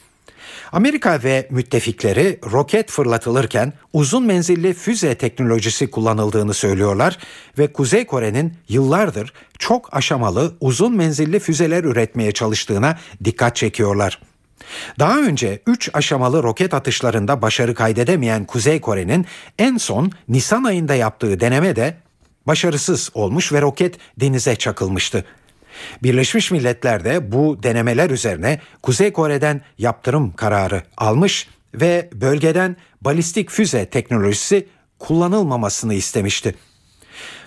Amerika ve müttefikleri roket fırlatılırken uzun menzilli füze teknolojisi kullanıldığını söylüyorlar ve Kuzey Kore'nin yıllardır çok aşamalı uzun menzilli füzeler üretmeye çalıştığına dikkat çekiyorlar. Daha önce 3 aşamalı roket atışlarında başarı kaydedemeyen Kuzey Kore'nin en son Nisan ayında yaptığı deneme de başarısız olmuş ve roket denize çakılmıştı. Birleşmiş Milletler de bu denemeler üzerine Kuzey Kore'den yaptırım kararı almış ve bölgeden balistik füze teknolojisi kullanılmamasını istemişti.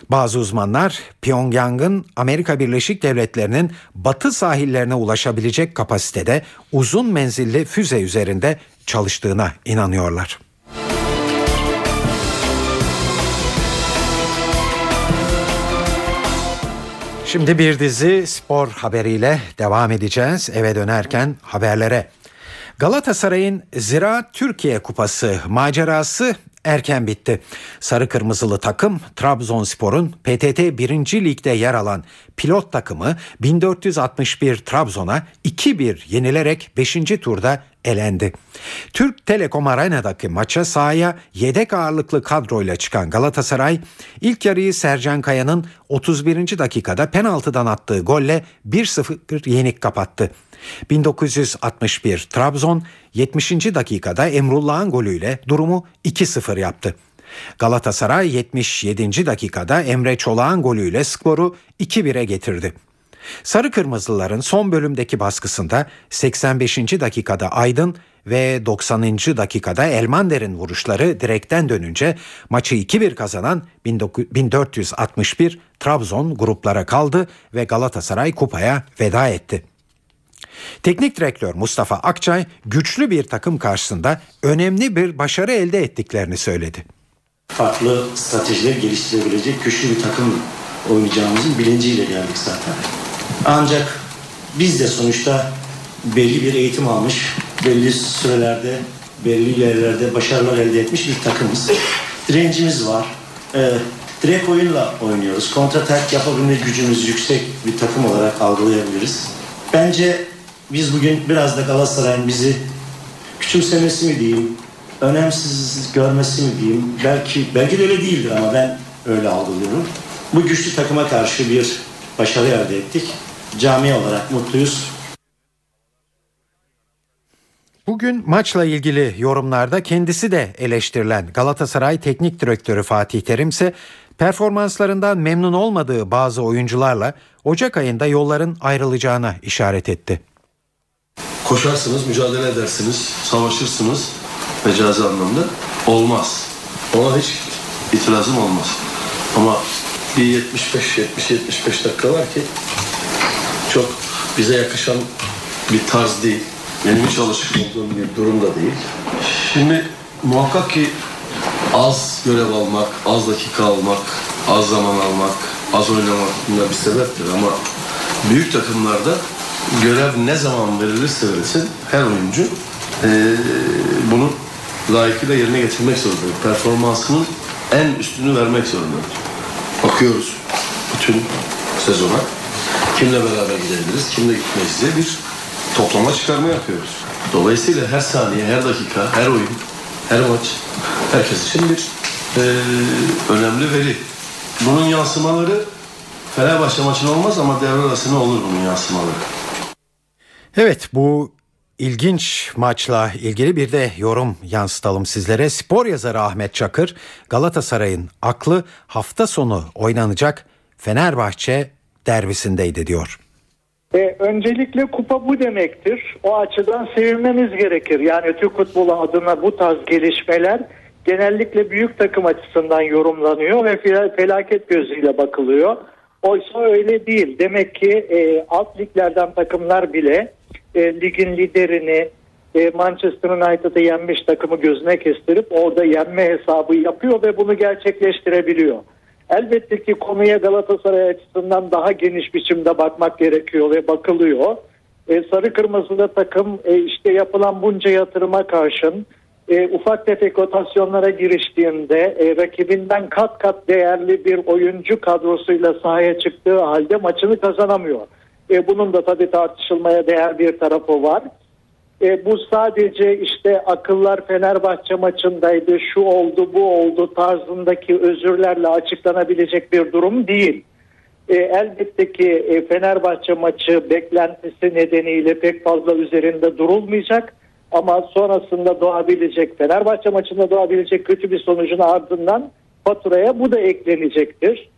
Bazı uzmanlar Pyongyang'ın Amerika Birleşik Devletleri'nin batı sahillerine ulaşabilecek kapasitede uzun menzilli füze üzerinde çalıştığına inanıyorlar. Şimdi bir dizi spor haberiyle devam edeceğiz. Eve dönerken haberlere. Galatasaray'ın Ziraat Türkiye Kupası macerası erken bitti. Sarı kırmızılı takım Trabzonspor'un PTT 1. Lig'de yer alan pilot takımı 1461 Trabzon'a 2-1 yenilerek 5. turda elendi. Türk Telekom Arena'daki maça sahaya yedek ağırlıklı kadroyla çıkan Galatasaray ilk yarıyı Sercan Kaya'nın 31. dakikada penaltıdan attığı golle 1-0 yenik kapattı. 1961 Trabzon 70. dakikada Emrullah'ın golüyle durumu 2-0 yaptı. Galatasaray 77. dakikada Emre Çolak'ın golüyle skoru 2-1'e getirdi. Sarı Kırmızılıların son bölümdeki baskısında 85. dakikada Aydın ve 90. dakikada Elmander'in vuruşları direkten dönünce maçı 2-1 kazanan 1461 Trabzon gruplara kaldı ve Galatasaray kupaya veda etti. Teknik direktör Mustafa Akçay güçlü bir takım karşısında önemli bir başarı elde ettiklerini söyledi. Farklı stratejiler geliştirebilecek güçlü bir takım oynayacağımızın bilinciyle geldik zaten. Ancak biz de sonuçta belli bir eğitim almış, belli sürelerde, belli yerlerde başarılar elde etmiş bir takımız. Direncimiz var. Ee, direkt oyunla oynuyoruz. Kontratak yapabilme gücümüz yüksek bir takım olarak algılayabiliriz. Bence biz bugün biraz da Galatasaray'ın bizi küçümsemesi mi diyeyim, önemsiz görmesi mi diyeyim, belki belki de öyle değildir ama ben öyle algılıyorum. Bu güçlü takıma karşı bir başarı elde ettik. Cami olarak mutluyuz. Bugün maçla ilgili yorumlarda kendisi de eleştirilen Galatasaray Teknik Direktörü Fatih Terim ise performanslarından memnun olmadığı bazı oyuncularla Ocak ayında yolların ayrılacağına işaret etti. Koşarsınız, mücadele edersiniz, savaşırsınız mecazi anlamda. Olmaz. Ona hiç itirazım olmaz. Ama bir 75-70-75 dakika var ki çok bize yakışan bir tarz değil. Benim hiç alışık olduğum bir durum da değil. Şimdi muhakkak ki az görev almak, az dakika almak, az zaman almak, az oynamak bunlar bir sebeptir ama büyük takımlarda görev ne zaman verilirse verilsin her oyuncu e, bunu layıkıyla yerine getirmek zorundadır. Performansının en üstünü vermek zorundadır. Bakıyoruz bütün sezona kimle beraber gidebiliriz, kimle gitmeyiz diye bir toplama çıkarma yapıyoruz. Dolayısıyla her saniye, her dakika, her oyun, her maç herkes için bir e, önemli veri. Bunun yansımaları Fenerbahçe maçın olmaz ama devre arasında olur bunun yansımaları. Evet bu ilginç maçla ilgili bir de yorum yansıtalım sizlere. Spor yazarı Ahmet Çakır Galatasaray'ın aklı hafta sonu oynanacak Fenerbahçe derbisindeydi diyor. E, öncelikle kupa bu demektir. O açıdan sevinmemiz gerekir. Yani Türk futbolu adına bu tarz gelişmeler genellikle büyük takım açısından yorumlanıyor ve felaket gözüyle bakılıyor. Oysa öyle değil. Demek ki e, alt liglerden takımlar bile e, ligin liderini e, Manchester United'ı yenmiş takımı gözüne kestirip orada yenme hesabı yapıyor ve bunu gerçekleştirebiliyor. Elbette ki konuya Galatasaray açısından daha geniş biçimde bakmak gerekiyor ve bakılıyor. E, sarı kırmızılı takım e, işte yapılan bunca yatırıma karşın e, ufak tefek rotasyonlara giriştiğinde e, rakibinden kat kat değerli bir oyuncu kadrosuyla sahaya çıktığı halde maçını kazanamıyor. E, bunun da tabii tartışılmaya değer bir tarafı var. E, bu sadece işte akıllar Fenerbahçe maçındaydı, şu oldu, bu oldu tarzındaki özürlerle açıklanabilecek bir durum değil. E, elbette ki e, Fenerbahçe maçı beklentisi nedeniyle pek fazla üzerinde durulmayacak. Ama sonrasında doğabilecek, Fenerbahçe maçında doğabilecek kötü bir sonucun ardından faturaya bu da eklenecektir.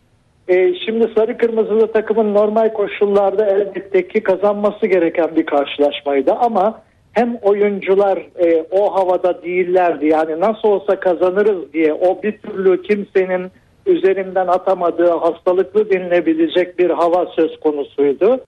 E, şimdi sarı kırmızılı takımın normal koşullarda elbette ki kazanması gereken bir karşılaşmaydı ama hem oyuncular e, o havada değillerdi yani nasıl olsa kazanırız diye o bir türlü kimsenin üzerinden atamadığı hastalıklı denilebilecek bir hava söz konusuydu.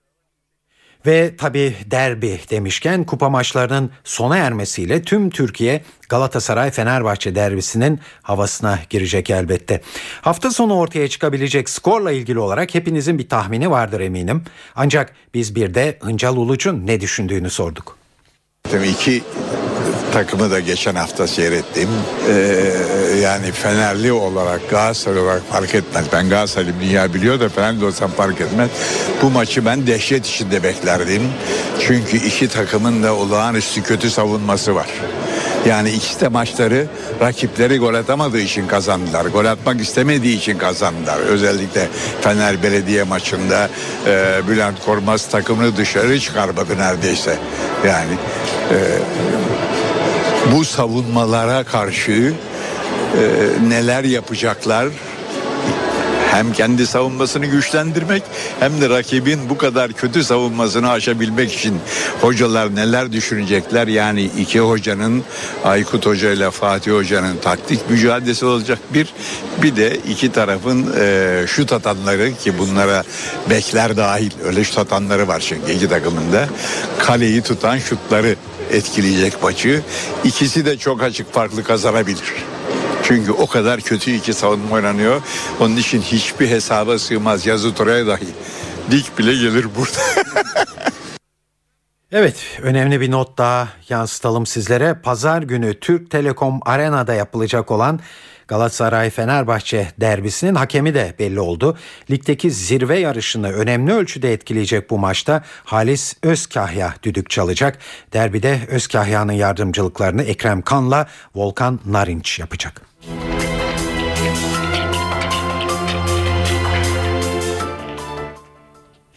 Ve tabi derbi demişken kupa maçlarının sona ermesiyle tüm Türkiye Galatasaray Fenerbahçe derbisinin havasına girecek elbette. Hafta sonu ortaya çıkabilecek skorla ilgili olarak hepinizin bir tahmini vardır eminim. Ancak biz bir de Hıncal Uluç'un ne düşündüğünü sorduk. Tabii iki takımı da geçen hafta seyrettim. Ee, yani Fenerli olarak Galatasaray olarak fark etmez. Ben Galatasaray'ım dünya biliyor da Fenerli olsam fark etmez. Bu maçı ben dehşet içinde beklerdim. Çünkü iki takımın da olağanüstü kötü savunması var. Yani ikisi de maçları rakipleri gol atamadığı için kazandılar. Gol atmak istemediği için kazandılar. Özellikle Fener Belediye maçında e, Bülent Kormaz takımını dışarı çıkarmadı neredeyse. Yani e, bu savunmalara karşı neler yapacaklar hem kendi savunmasını güçlendirmek hem de rakibin bu kadar kötü savunmasını aşabilmek için hocalar neler düşünecekler? Yani iki hocanın Aykut Hoca ile Fatih Hoca'nın taktik mücadelesi olacak bir. Bir de iki tarafın e, şut atanları ki bunlara bekler dahil öyle şut atanları var çünkü iki takımında kaleyi tutan şutları etkileyecek maçı. İkisi de çok açık farklı kazanabilir. Çünkü o kadar kötü iki savunma oynanıyor. Onun için hiçbir hesaba sığmaz. Yazı Tora'ya dahi. Dik bile gelir burada. Evet önemli bir not daha yansıtalım sizlere. Pazar günü Türk Telekom Arena'da yapılacak olan Galatasaray-Fenerbahçe derbisinin hakemi de belli oldu. Ligdeki zirve yarışını önemli ölçüde etkileyecek bu maçta Halis Özkahya düdük çalacak. Derbide Özkahya'nın yardımcılıklarını Ekrem Kan'la Volkan Narinç yapacak.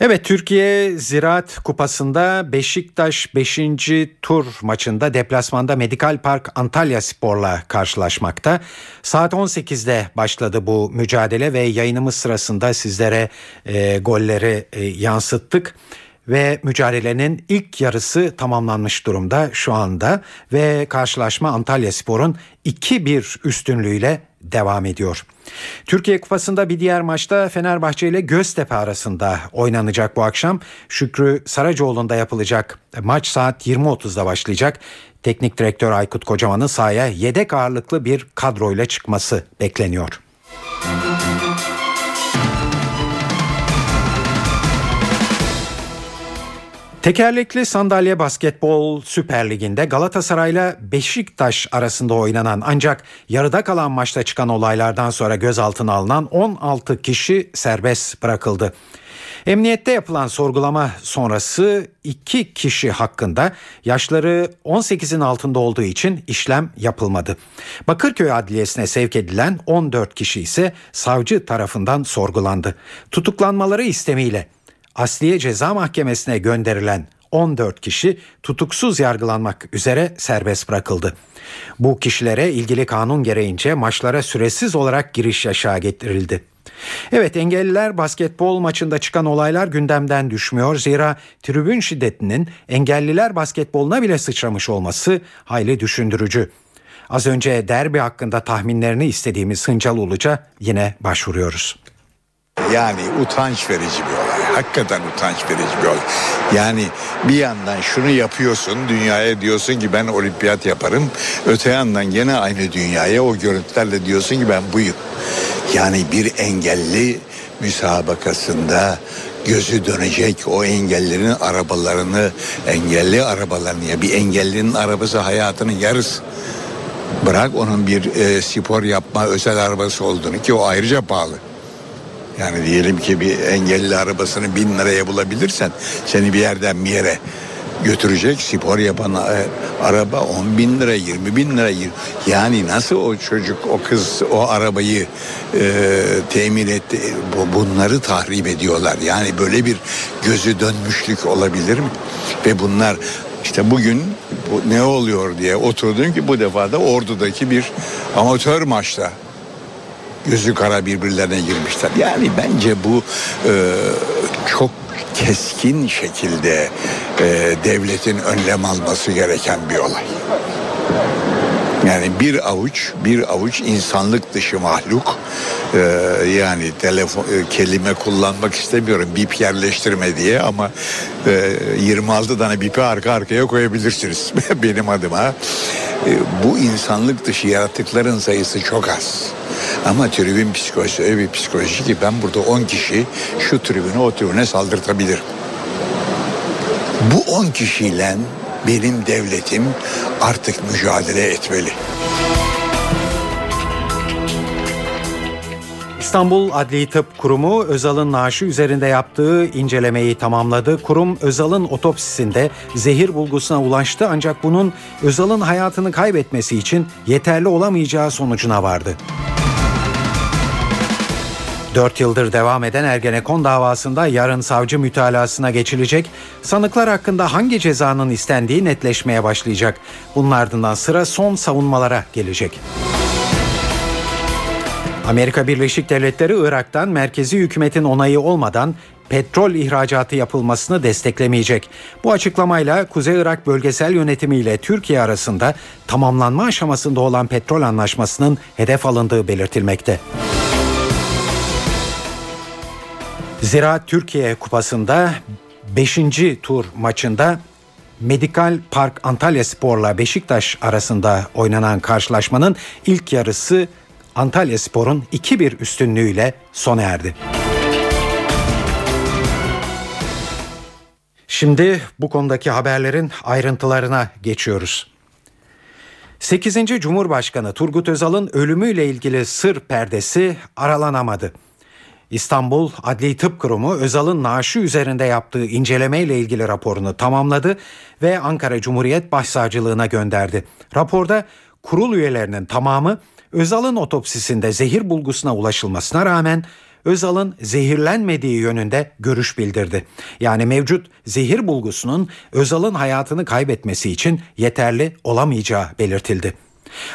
Evet Türkiye Ziraat Kupası'nda Beşiktaş 5. tur maçında deplasmanda Medikal Park Antalya Spor'la karşılaşmakta. Saat 18'de başladı bu mücadele ve yayınımız sırasında sizlere e, golleri e, yansıttık ve mücadelenin ilk yarısı tamamlanmış durumda şu anda ve karşılaşma Antalya Spor'un 2-1 üstünlüğüyle devam ediyor. Türkiye Kupası'nda bir diğer maçta Fenerbahçe ile Göztepe arasında oynanacak bu akşam. Şükrü Saracoğlu'nda yapılacak maç saat 20.30'da başlayacak. Teknik direktör Aykut Kocaman'ın sahaya yedek ağırlıklı bir kadroyla çıkması bekleniyor. Tekerlekli sandalye basketbol Süper Ligi'nde Galatasaray'la Beşiktaş arasında oynanan ancak yarıda kalan maçta çıkan olaylardan sonra gözaltına alınan 16 kişi serbest bırakıldı. Emniyette yapılan sorgulama sonrası iki kişi hakkında yaşları 18'in altında olduğu için işlem yapılmadı. Bakırköy Adliyesi'ne sevk edilen 14 kişi ise savcı tarafından sorgulandı. Tutuklanmaları istemiyle Asliye Ceza Mahkemesi'ne gönderilen 14 kişi tutuksuz yargılanmak üzere serbest bırakıldı. Bu kişilere ilgili kanun gereğince maçlara süresiz olarak giriş yaşağı getirildi. Evet engelliler basketbol maçında çıkan olaylar gündemden düşmüyor. Zira tribün şiddetinin engelliler basketboluna bile sıçramış olması hayli düşündürücü. Az önce derbi hakkında tahminlerini istediğimiz Hıncal Uluca yine başvuruyoruz. Yani utanç verici bir olay. Hakikaten utanç verici bir olay. Yani bir yandan şunu yapıyorsun dünyaya diyorsun ki ben olimpiyat yaparım. Öte yandan yine aynı dünyaya o görüntülerle diyorsun ki ben buyum. Yani bir engelli müsabakasında gözü dönecek o engellerin arabalarını engelli arabalarını ya bir engellinin arabası hayatının yarısı. Bırak onun bir e, spor yapma özel arabası olduğunu ki o ayrıca pahalı. Yani diyelim ki bir engelli arabasını bin liraya bulabilirsen seni bir yerden bir yere götürecek spor yapan e, araba 10 bin lira 20 bin lira yani nasıl o çocuk o kız o arabayı e, temin etti? Bu, bunları tahrip ediyorlar. Yani böyle bir gözü dönmüşlük olabilir mi? Ve bunlar işte bugün bu ne oluyor diye oturdum ki bu defa da ordudaki bir amatör maçta gözü kara birbirlerine girmişler. Yani bence bu e, çok keskin şekilde e, devletin önlem alması gereken bir olay. Yani bir avuç, bir avuç insanlık dışı mahluk. Ee, yani telefon e, kelime kullanmak istemiyorum bip yerleştirme diye ama e, 26 tane bipi arka arkaya koyabilirsiniz benim adıma. E, bu insanlık dışı yaratıkların sayısı çok az. Ama tribün psikolojisi öyle bir psikoloji ki ben burada 10 kişi şu tribüne o tribüne saldırtabilirim. Bu 10 kişiyle benim devletim artık mücadele etmeli. İstanbul Adli Tıp Kurumu Özal'ın naaşı üzerinde yaptığı incelemeyi tamamladı. Kurum Özal'ın otopsisinde zehir bulgusuna ulaştı ancak bunun Özal'ın hayatını kaybetmesi için yeterli olamayacağı sonucuna vardı. 4 yıldır devam eden Ergenekon davasında yarın savcı mütalasına geçilecek. Sanıklar hakkında hangi cezanın istendiği netleşmeye başlayacak. Bunun ardından sıra son savunmalara gelecek. Amerika Birleşik Devletleri Irak'tan merkezi hükümetin onayı olmadan petrol ihracatı yapılmasını desteklemeyecek. Bu açıklamayla Kuzey Irak Bölgesel Yönetimi ile Türkiye arasında tamamlanma aşamasında olan petrol anlaşmasının hedef alındığı belirtilmekte. Zira Türkiye Kupası'nda 5. tur maçında Medikal Park Antalya Spor'la Beşiktaş arasında oynanan karşılaşmanın ilk yarısı Antalya Spor'un 2-1 üstünlüğüyle sona erdi. Şimdi bu konudaki haberlerin ayrıntılarına geçiyoruz. 8. Cumhurbaşkanı Turgut Özal'ın ölümüyle ilgili sır perdesi aralanamadı. İstanbul Adli Tıp Kurumu Özal'ın naaşı üzerinde yaptığı incelemeyle ilgili raporunu tamamladı ve Ankara Cumhuriyet Başsavcılığına gönderdi. Raporda kurul üyelerinin tamamı Özal'ın otopsisinde zehir bulgusuna ulaşılmasına rağmen Özal'ın zehirlenmediği yönünde görüş bildirdi. Yani mevcut zehir bulgusunun Özal'ın hayatını kaybetmesi için yeterli olamayacağı belirtildi.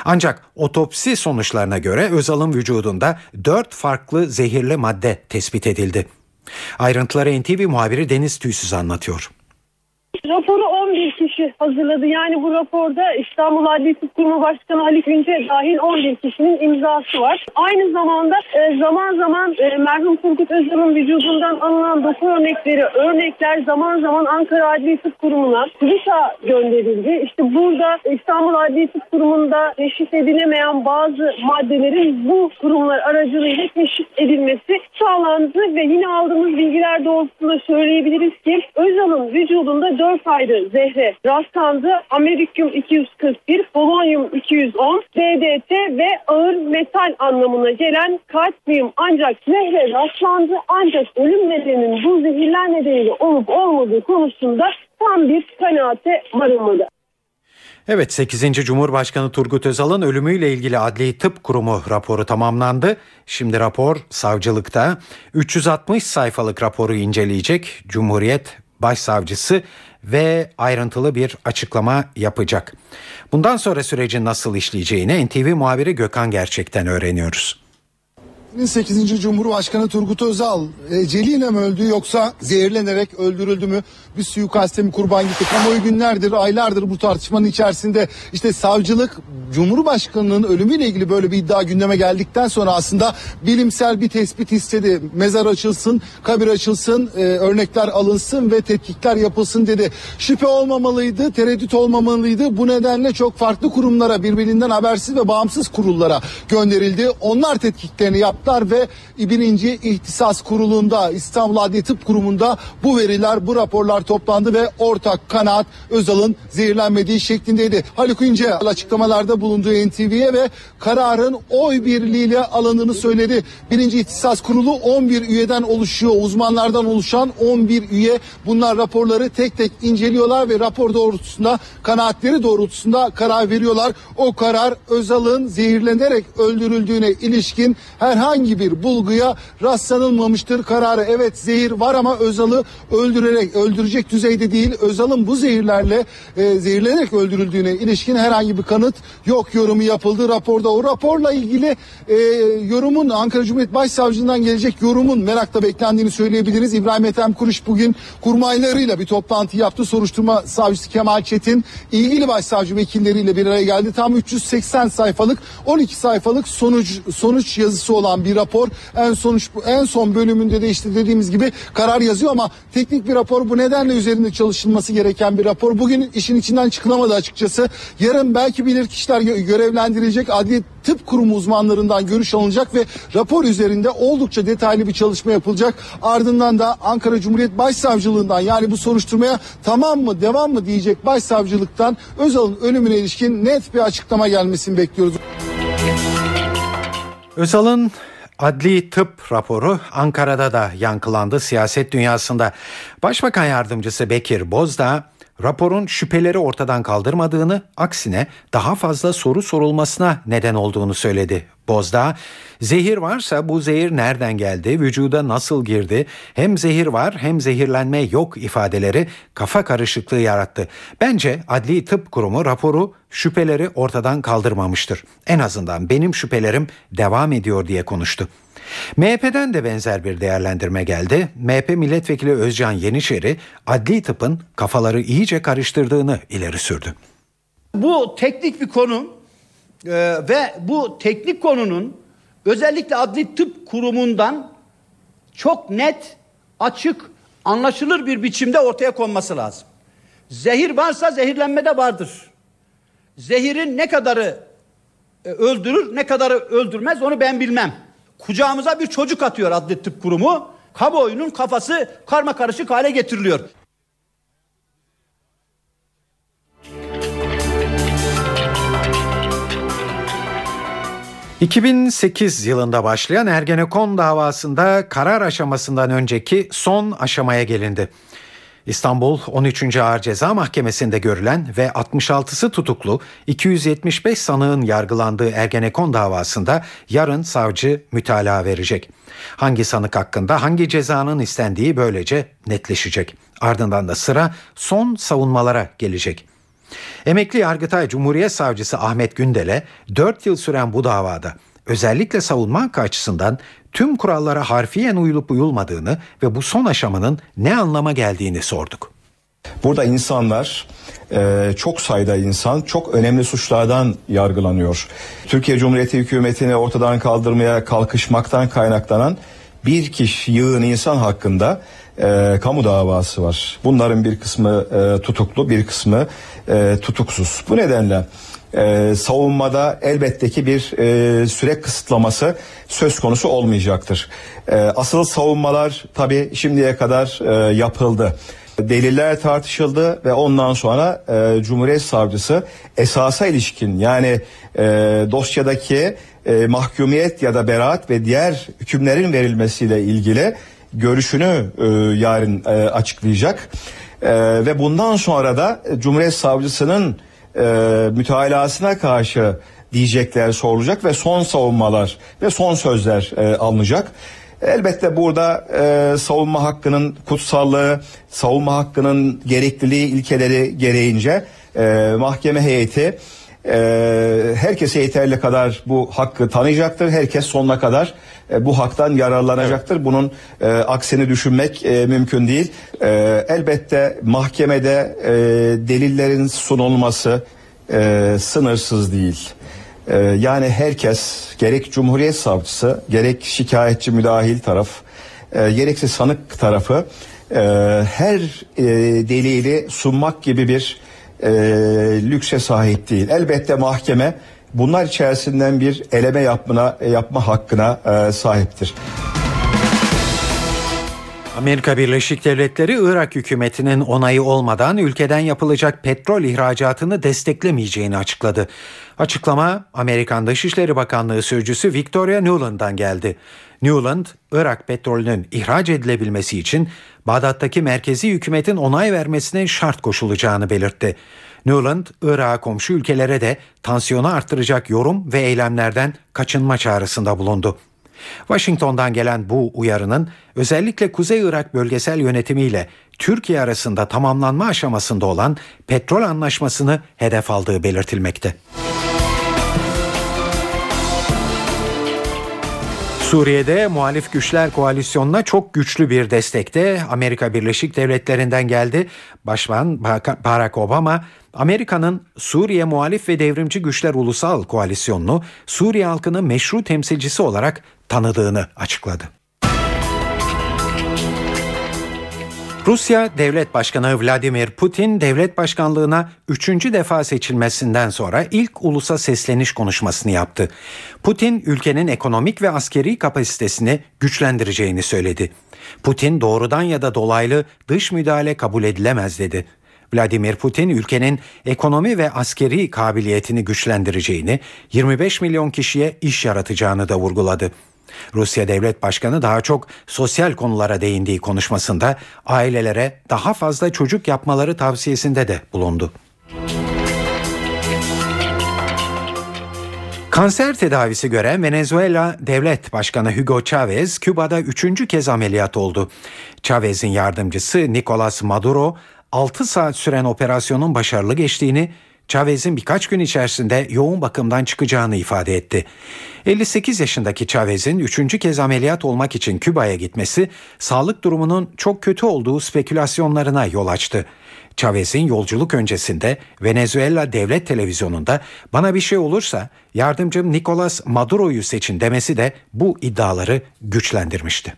Ancak otopsi sonuçlarına göre Özal'ın vücudunda dört farklı zehirli madde tespit edildi. Ayrıntıları NTV muhabiri Deniz Tüysüz anlatıyor. Raporu 11 kişi hazırladı. Yani bu raporda İstanbul Adli Tıp Kurumu Başkanı Haluk Ünce dahil 11 kişinin imzası var. Aynı zamanda e, zaman zaman e, merhum Turgut Özal'ın vücudundan alınan doku örnekleri, örnekler zaman zaman Ankara Adli Tıp Kurumu'na TÜBİTAK'a gönderildi. İşte burada İstanbul Adli Tıp Kurumu'nda teşhis edilemeyen bazı maddelerin bu kurumlar aracılığıyla teşhis edilmesi sağlandı ve yine aldığımız bilgiler doğrultusunda söyleyebiliriz ki Özal'ın vücudunda 4 ayrı zehre rastlandı. Amerikyum 241, polonyum 210, DDT ve ağır metal anlamına gelen kadmiyum ancak zehre rastlandı. Ancak ölüm nedeninin bu zehirler nedeniyle olup olmadığı konusunda tam bir kanaate varılmadı. Evet 8. Cumhurbaşkanı Turgut Özal'ın ölümüyle ilgili Adli Tıp Kurumu raporu tamamlandı. Şimdi rapor savcılıkta 360 sayfalık raporu inceleyecek Cumhuriyet Başsavcısı ve ayrıntılı bir açıklama yapacak. Bundan sonra sürecin nasıl işleyeceğini NTV muhabiri Gökhan Gerçek'ten öğreniyoruz. 8. Cumhurbaşkanı Turgut Özal eceliyle mi öldü yoksa zehirlenerek öldürüldü mü? Bir suikaste mi kurban gitti? Kamuoyu günlerdir, aylardır bu tartışmanın içerisinde işte savcılık Cumhurbaşkanının ölümüyle ilgili böyle bir iddia gündeme geldikten sonra aslında bilimsel bir tespit istedi. Mezar açılsın, kabir açılsın, e, örnekler alınsın ve tetkikler yapılsın dedi. Şüphe olmamalıydı, tereddüt olmamalıydı. Bu nedenle çok farklı kurumlara, birbirinden habersiz ve bağımsız kurullara gönderildi. Onlar tetkiklerini yaptılar ve birinci ihtisas kurulunda İstanbul Adli Tıp Kurumu'nda bu veriler, bu raporlar toplandı ve ortak kanaat Özal'ın zehirlenmediği şeklindeydi. Haluk İnce açıklamalarda bulunduğu NTV'ye ve kararın oy birliğiyle alındığını söyledi. Birinci ihtisas kurulu 11 üyeden oluşuyor. Uzmanlardan oluşan 11 üye bunlar raporları tek tek inceliyorlar ve rapor doğrultusunda kanaatleri doğrultusunda karar veriyorlar. O karar Özal'ın zehirlenerek öldürüldüğüne ilişkin herhangi bir bulguya rastlanılmamıştır kararı. Evet zehir var ama Özal'ı öldürerek öldürecek düzeyde değil. Özal'ın bu zehirlerle e, zehirlenerek öldürüldüğüne ilişkin herhangi bir kanıt yok yorumu yapıldı raporda. O raporla ilgili e, yorumun Ankara Cumhuriyet Başsavcılığından gelecek yorumun merakla beklendiğini söyleyebiliriz. İbrahim Ethem Kuruş bugün kurmaylarıyla bir toplantı yaptı. Soruşturma savcısı Kemal Çetin ilgili başsavcı vekilleriyle bir araya geldi. Tam 380 sayfalık 12 sayfalık sonuç sonuç yazısı olan bir rapor. En sonuç en son bölümünde de işte dediğimiz gibi karar yazıyor ama teknik bir rapor bu nedenle üzerinde çalışılması gereken bir rapor. Bugün işin içinden çıkılamadı açıkçası. Yarın belki bilir kişiler görevlendirilecek. Adli Tıp Kurumu uzmanlarından görüş alınacak ve rapor üzerinde oldukça detaylı bir çalışma yapılacak. Ardından da Ankara Cumhuriyet Başsavcılığından yani bu soruşturmaya tamam mı devam mı diyecek Başsavcılıktan Özal'ın ölümüne ilişkin net bir açıklama gelmesini bekliyoruz. Özal'ın Adli tıp raporu Ankara'da da yankılandı siyaset dünyasında. Başbakan yardımcısı Bekir Bozdağ raporun şüpheleri ortadan kaldırmadığını, aksine daha fazla soru sorulmasına neden olduğunu söyledi. Bozdağ, zehir varsa bu zehir nereden geldi, vücuda nasıl girdi, hem zehir var hem zehirlenme yok ifadeleri kafa karışıklığı yarattı. Bence Adli Tıp Kurumu raporu şüpheleri ortadan kaldırmamıştır. En azından benim şüphelerim devam ediyor diye konuştu. MHP'den de benzer bir değerlendirme geldi. MHP milletvekili Özcan Yeniçeri adli tıpın kafaları iyice karıştırdığını ileri sürdü. Bu teknik bir konu e, ve bu teknik konunun özellikle adli tıp kurumundan çok net, açık, anlaşılır bir biçimde ortaya konması lazım. Zehir varsa zehirlenme de vardır. Zehirin ne kadarı e, öldürür, ne kadarı öldürmez onu ben bilmem. Kucağımıza bir çocuk atıyor adli tıp kurumu. Kamuoyunun kafası karma karışık hale getiriliyor. ...2008 yılında başlayan Ergenekon davasında karar aşamasından önceki son aşamaya gelindi. İstanbul 13. Ağır Ceza Mahkemesi'nde görülen ve 66'sı tutuklu 275 sanığın yargılandığı Ergenekon davasında yarın savcı mütalaa verecek. Hangi sanık hakkında hangi cezanın istendiği böylece netleşecek. Ardından da sıra son savunmalara gelecek. Emekli Yargıtay Cumhuriyet Savcısı Ahmet Gündel'e 4 yıl süren bu davada özellikle savunma hakkı açısından tüm kurallara harfiyen uyulup uyulmadığını ve bu son aşamanın ne anlama geldiğini sorduk. Burada insanlar e, çok sayıda insan çok önemli suçlardan yargılanıyor. Türkiye Cumhuriyeti hükümetini ortadan kaldırmaya kalkışmaktan kaynaklanan bir kişi yığın insan hakkında e, kamu davası var. Bunların bir kısmı e, tutuklu, bir kısmı e, tutuksuz. Bu nedenle e, savunmada elbette ki bir e, süre kısıtlaması söz konusu olmayacaktır. E, asıl savunmalar tabi şimdiye kadar e, yapıldı. Deliller tartışıldı ve ondan sonra e, Cumhuriyet Savcısı esasa ilişkin yani e, dosyadaki e, mahkumiyet ya da beraat ve diğer hükümlerin verilmesiyle ilgili görüşünü e, yarın e, açıklayacak. E, ve bundan sonra da Cumhuriyet Savcısının e, mütalasına karşı diyecekler sorulacak ve son savunmalar ve son sözler e, alınacak. Elbette burada e, savunma hakkının kutsallığı, savunma hakkının gerekliliği ilkeleri gereğince e, mahkeme heyeti e, herkese yeterli kadar bu hakkı tanıyacaktır. Herkes sonuna kadar e, bu haktan yararlanacaktır. Bunun e, aksini düşünmek e, mümkün değil. E, elbette mahkemede e, delillerin sunulması e, sınırsız değil. E, yani herkes gerek Cumhuriyet Savcısı gerek şikayetçi müdahil taraf e, gerekse sanık tarafı e, her e, delili sunmak gibi bir e, lükse sahip değil. Elbette mahkeme bunlar içerisinden bir eleme yapmına yapma hakkına e, sahiptir. Amerika Birleşik Devletleri Irak hükümetinin onayı olmadan ülkeden yapılacak petrol ihracatını desteklemeyeceğini açıkladı. Açıklama Amerikan Dışişleri Bakanlığı Sözcüsü Victoria Nuland'dan geldi. Nuland, Irak petrolünün ihraç edilebilmesi için Bağdat'taki merkezi hükümetin onay vermesine şart koşulacağını belirtti. Nuland, Irak'a komşu ülkelere de tansiyonu arttıracak yorum ve eylemlerden kaçınma çağrısında bulundu. Washington'dan gelen bu uyarının özellikle Kuzey Irak bölgesel yönetimiyle Türkiye arasında tamamlanma aşamasında olan petrol anlaşmasını hedef aldığı belirtilmekte. Suriye'de muhalif güçler koalisyonuna çok güçlü bir destekte Amerika Birleşik Devletleri'nden geldi. Başbakan Barack Obama Amerika'nın Suriye Muhalif ve Devrimci Güçler Ulusal Koalisyonunu Suriye halkının meşru temsilcisi olarak tanıdığını açıkladı. Rusya Devlet Başkanı Vladimir Putin devlet başkanlığına üçüncü defa seçilmesinden sonra ilk ulusa sesleniş konuşmasını yaptı. Putin ülkenin ekonomik ve askeri kapasitesini güçlendireceğini söyledi. Putin doğrudan ya da dolaylı dış müdahale kabul edilemez dedi. Vladimir Putin ülkenin ekonomi ve askeri kabiliyetini güçlendireceğini, 25 milyon kişiye iş yaratacağını da vurguladı. Rusya Devlet Başkanı daha çok sosyal konulara değindiği konuşmasında ailelere daha fazla çocuk yapmaları tavsiyesinde de bulundu. Kanser tedavisi gören Venezuela Devlet Başkanı Hugo Chavez Küba'da üçüncü kez ameliyat oldu. Chavez'in yardımcısı Nicolas Maduro 6 saat süren operasyonun başarılı geçtiğini, Chavez'in birkaç gün içerisinde yoğun bakımdan çıkacağını ifade etti. 58 yaşındaki Chavez'in üçüncü kez ameliyat olmak için Küba'ya gitmesi sağlık durumunun çok kötü olduğu spekülasyonlarına yol açtı. Chavez'in yolculuk öncesinde Venezuela devlet televizyonunda bana bir şey olursa yardımcım Nicolas Maduro'yu seçin demesi de bu iddiaları güçlendirmişti.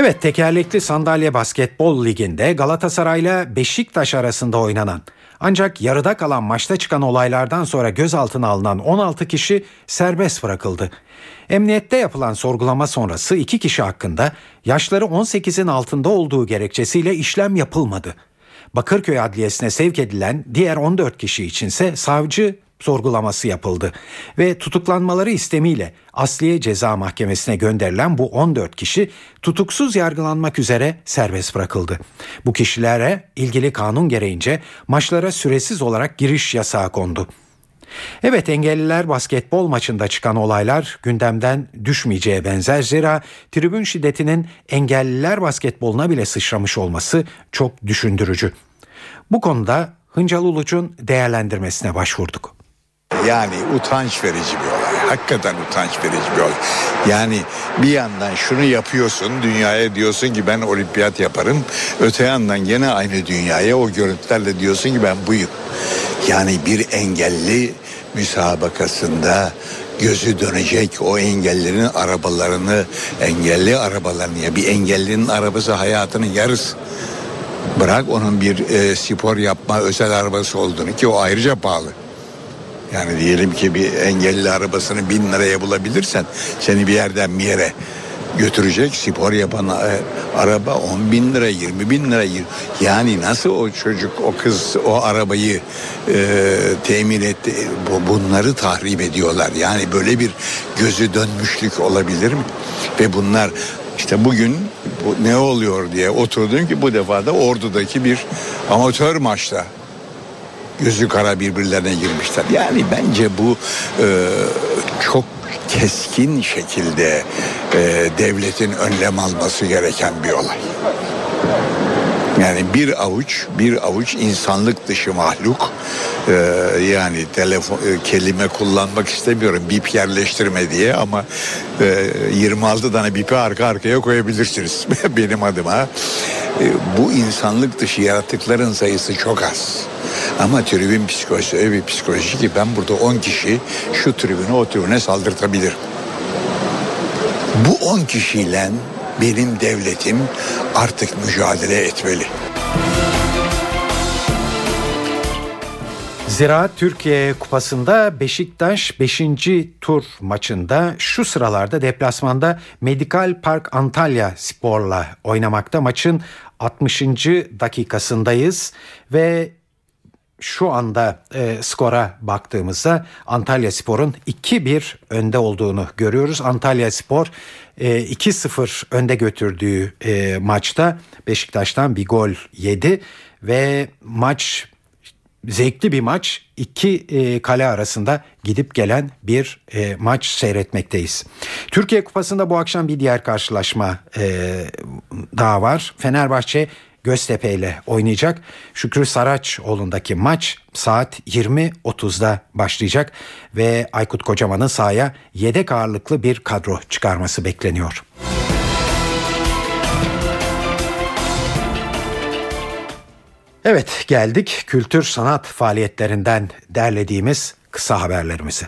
Evet tekerlekli sandalye basketbol liginde Galatasaray ile Beşiktaş arasında oynanan ancak yarıda kalan maçta çıkan olaylardan sonra gözaltına alınan 16 kişi serbest bırakıldı. Emniyette yapılan sorgulama sonrası iki kişi hakkında yaşları 18'in altında olduğu gerekçesiyle işlem yapılmadı. Bakırköy Adliyesi'ne sevk edilen diğer 14 kişi içinse savcı sorgulaması yapıldı ve tutuklanmaları istemiyle Asliye Ceza Mahkemesi'ne gönderilen bu 14 kişi tutuksuz yargılanmak üzere serbest bırakıldı. Bu kişilere ilgili kanun gereğince maçlara süresiz olarak giriş yasağı kondu. Evet engelliler basketbol maçında çıkan olaylar gündemden düşmeyeceğe benzer zira tribün şiddetinin engelliler basketboluna bile sıçramış olması çok düşündürücü. Bu konuda Hıncal Uluç'un değerlendirmesine başvurduk. Yani utanç verici bir olay. Hakikaten utanç verici bir olay. Yani bir yandan şunu yapıyorsun dünyaya diyorsun ki ben olimpiyat yaparım. Öte yandan yine aynı dünyaya o görüntülerle diyorsun ki ben buyum. Yani bir engelli müsabakasında gözü dönecek o engellerin arabalarını engelli arabalarını ya bir engellinin arabası hayatının yarısı. Bırak onun bir e, spor yapma özel arabası olduğunu ki o ayrıca pahalı. Yani diyelim ki bir engelli arabasını bin liraya bulabilirsen seni bir yerden bir yere götürecek spor yapan e, araba 10 bin lira 20 bin lira yani nasıl o çocuk o kız o arabayı e, temin etti? Bu, bunları tahrip ediyorlar. Yani böyle bir gözü dönmüşlük olabilir mi? Ve bunlar işte bugün bu ne oluyor diye oturdum ki bu defa da ordudaki bir amatör maçta gözü kara birbirlerine girmişler. Yani bence bu e, çok keskin şekilde e, devletin önlem alması gereken bir olay. Yani bir avuç, bir avuç insanlık dışı mahluk. Ee, yani telefon e, kelime kullanmak istemiyorum bip yerleştirme diye ama e, 26 tane bipi arka arkaya koyabilirsiniz benim adıma. E, bu insanlık dışı yaratıkların sayısı çok az. Ama tribün psikolojisi öyle bir psikoloji ki ben burada 10 kişi şu tribüne o tribüne saldırtabilirim. Bu 10 kişiyle benim devletim artık mücadele etmeli. Zira Türkiye Kupası'nda Beşiktaş 5. tur maçında şu sıralarda deplasmanda Medikal Park Antalya Spor'la oynamakta. Maçın 60. dakikasındayız ve şu anda e, skora baktığımızda Antalya Spor'un 2-1 önde olduğunu görüyoruz. Antalya Spor e, 2-0 önde götürdüğü e, maçta Beşiktaş'tan bir gol yedi ve maç zevkli bir maç. iki e, kale arasında gidip gelen bir e, maç seyretmekteyiz. Türkiye Kupası'nda bu akşam bir diğer karşılaşma e, daha var. Fenerbahçe Göztepe ile oynayacak. Şükrü Saraçoğlu'ndaki maç saat 20.30'da başlayacak ve Aykut Kocaman'ın sahaya yedek ağırlıklı bir kadro çıkarması bekleniyor. Evet geldik kültür sanat faaliyetlerinden derlediğimiz kısa haberlerimize.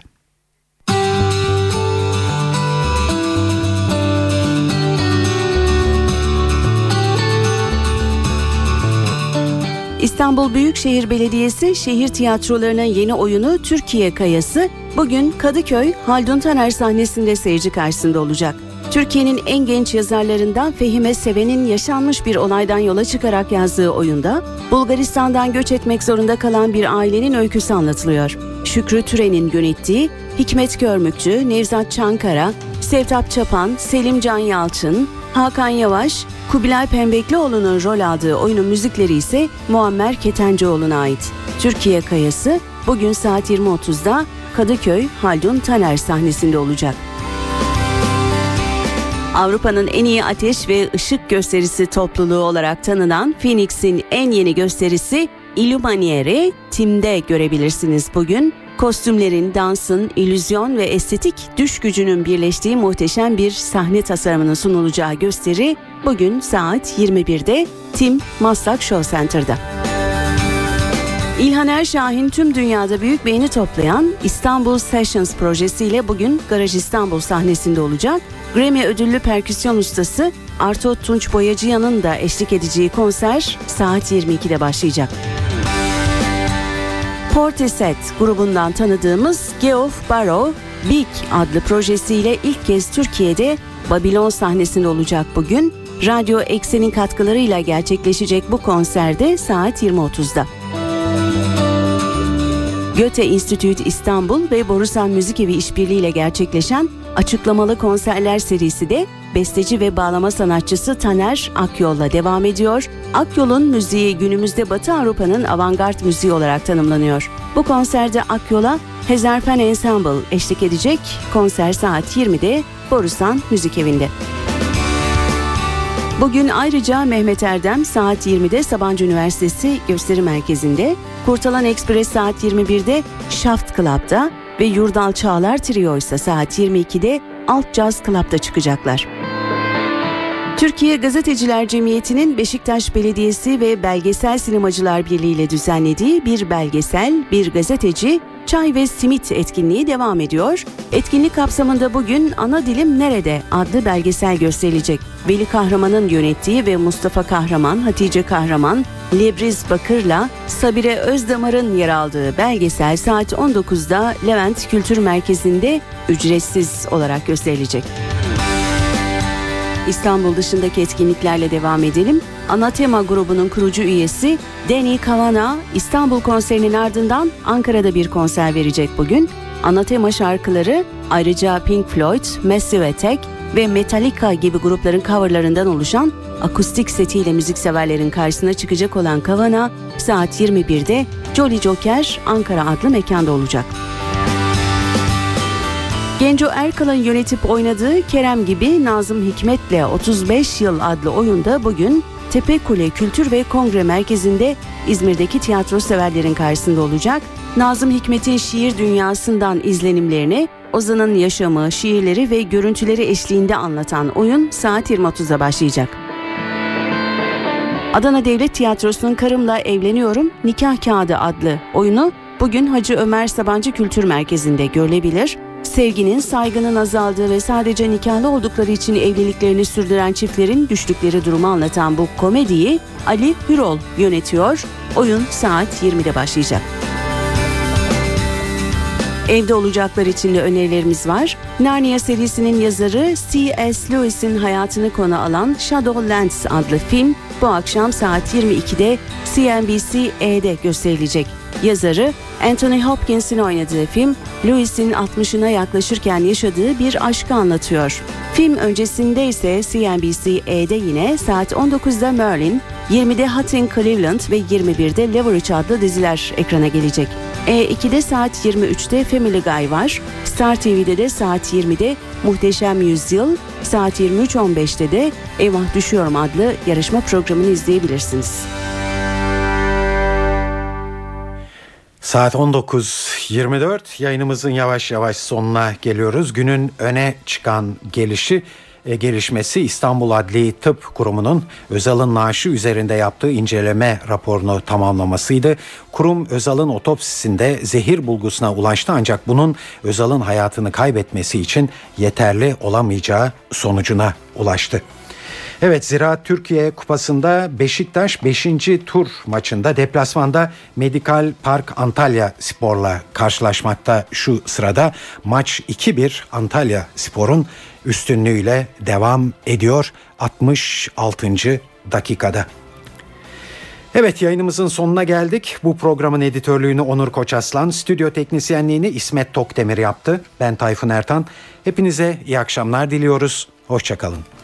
İstanbul Büyükşehir Belediyesi şehir tiyatrolarının yeni oyunu Türkiye Kayası bugün Kadıköy Haldun Taner sahnesinde seyirci karşısında olacak. Türkiye'nin en genç yazarlarından Fehime Seven'in yaşanmış bir olaydan yola çıkarak yazdığı oyunda Bulgaristan'dan göç etmek zorunda kalan bir ailenin öyküsü anlatılıyor. Şükrü Türen'in yönettiği, Hikmet Görmükçü, Nevzat Çankara, Sevtap Çapan, Selim Can Yalçın, Hakan Yavaş, Kubilay Pembeklioğlu'nun rol aldığı oyunun müzikleri ise Muammer Ketencoğlu'na ait. Türkiye Kayası bugün saat 20.30'da Kadıköy Haldun Taner sahnesinde olacak. Avrupa'nın en iyi ateş ve ışık gösterisi topluluğu olarak tanınan Phoenix'in en yeni gösterisi Illuminiere Tim'de görebilirsiniz bugün. Kostümlerin, dansın, illüzyon ve estetik düş gücünün birleştiği muhteşem bir sahne tasarımının sunulacağı gösteri bugün saat 21'de Tim Maslak Show Center'da. İlhan Erşahin tüm dünyada büyük beğeni toplayan İstanbul Sessions projesiyle bugün Garaj İstanbul sahnesinde olacak. Grammy ödüllü perküsyon ustası Arto Tunç Boyacıyan'ın da eşlik edeceği konser saat 22'de başlayacak. Portishead grubundan tanıdığımız Geoff Barrow Big adlı projesiyle ilk kez Türkiye'de Babilon sahnesinde olacak bugün. Radyo Eksen'in katkılarıyla gerçekleşecek bu konserde saat 20.30'da. Göte Enstitüt İstanbul ve Borusan Müzik Evi işbirliğiyle gerçekleşen açıklamalı konserler serisi de besteci ve bağlama sanatçısı Taner Akyol'la devam ediyor. Akyol'un müziği günümüzde Batı Avrupa'nın avantgard müziği olarak tanımlanıyor. Bu konserde Akyol'a Hezarfen Ensemble eşlik edecek. Konser saat 20'de Borusan Müzik Evi'nde. Bugün ayrıca Mehmet Erdem saat 20'de Sabancı Üniversitesi Gösteri Merkezi'nde, Kurtalan Express saat 21'de Shaft Club'da ve Yurdal Çağlar Trio ise saat 22'de Alt Jazz Club'da çıkacaklar. Türkiye Gazeteciler Cemiyeti'nin Beşiktaş Belediyesi ve Belgesel Sinemacılar Birliği ile düzenlediği bir belgesel, bir gazeteci, çay ve simit etkinliği devam ediyor. Etkinlik kapsamında bugün Ana Dilim Nerede adlı belgesel gösterilecek. Veli Kahraman'ın yönettiği ve Mustafa Kahraman, Hatice Kahraman, Lebriz Bakır'la Sabire Özdamar'ın yer aldığı belgesel saat 19'da Levent Kültür Merkezi'nde ücretsiz olarak gösterilecek. İstanbul dışındaki etkinliklerle devam edelim. Anatema grubunun kurucu üyesi Danny Kavana İstanbul konserinin ardından Ankara'da bir konser verecek bugün. Anatema şarkıları ayrıca Pink Floyd, Massive Attack ve Metallica gibi grupların coverlarından oluşan akustik setiyle müzikseverlerin karşısına çıkacak olan Kavana saat 21'de Jolly Joker Ankara adlı mekanda olacak. Genco Erkal'ın yönetip oynadığı Kerem gibi Nazım Hikmet'le 35 yıl adlı oyunda bugün Tepekule Kültür ve Kongre Merkezi'nde İzmir'deki tiyatro severlerin karşısında olacak. Nazım Hikmet'in şiir dünyasından izlenimlerini, Ozan'ın yaşamı, şiirleri ve görüntüleri eşliğinde anlatan oyun saat 20.30'da başlayacak. Adana Devlet Tiyatrosu'nun Karımla Evleniyorum Nikah Kağıdı adlı oyunu bugün Hacı Ömer Sabancı Kültür Merkezi'nde görülebilir. Sevginin, saygının azaldığı ve sadece nikahlı oldukları için evliliklerini sürdüren çiftlerin düştükleri durumu anlatan bu komediyi Ali Hürol yönetiyor. Oyun saat 20'de başlayacak. Evde olacaklar için de önerilerimiz var. Narnia serisinin yazarı C.S. Lewis'in hayatını konu alan Shadowlands adlı film bu akşam saat 22'de CNBC-E'de gösterilecek. Yazarı Anthony Hopkins'in oynadığı film, Lewis'in 60'ına yaklaşırken yaşadığı bir aşkı anlatıyor. Film öncesinde ise CNBC-E'de yine saat 19'da Merlin, 20'de Hot in Cleveland ve 21'de Leverage adlı diziler ekrana gelecek. E2'de saat 23'te Family Guy var. Star TV'de de saat 20'de Muhteşem Yüzyıl, saat 23.15'te de Eyvah Düşüyorum adlı yarışma programını izleyebilirsiniz. Saat 19.24 yayınımızın yavaş yavaş sonuna geliyoruz. Günün öne çıkan gelişi e, gelişmesi İstanbul Adli Tıp Kurumu'nun Özal'ın naaşı üzerinde yaptığı inceleme raporunu tamamlamasıydı. Kurum Özal'ın otopsisinde zehir bulgusuna ulaştı ancak bunun Özal'ın hayatını kaybetmesi için yeterli olamayacağı sonucuna ulaştı. Evet Ziraat Türkiye Kupası'nda Beşiktaş 5. tur maçında deplasmanda Medikal Park Antalya Spor'la karşılaşmakta şu sırada. Maç 2-1 Antalya Spor'un üstünlüğüyle devam ediyor 66. dakikada. Evet yayınımızın sonuna geldik. Bu programın editörlüğünü Onur Koçaslan, stüdyo teknisyenliğini İsmet Tokdemir yaptı. Ben Tayfun Ertan. Hepinize iyi akşamlar diliyoruz. Hoşçakalın.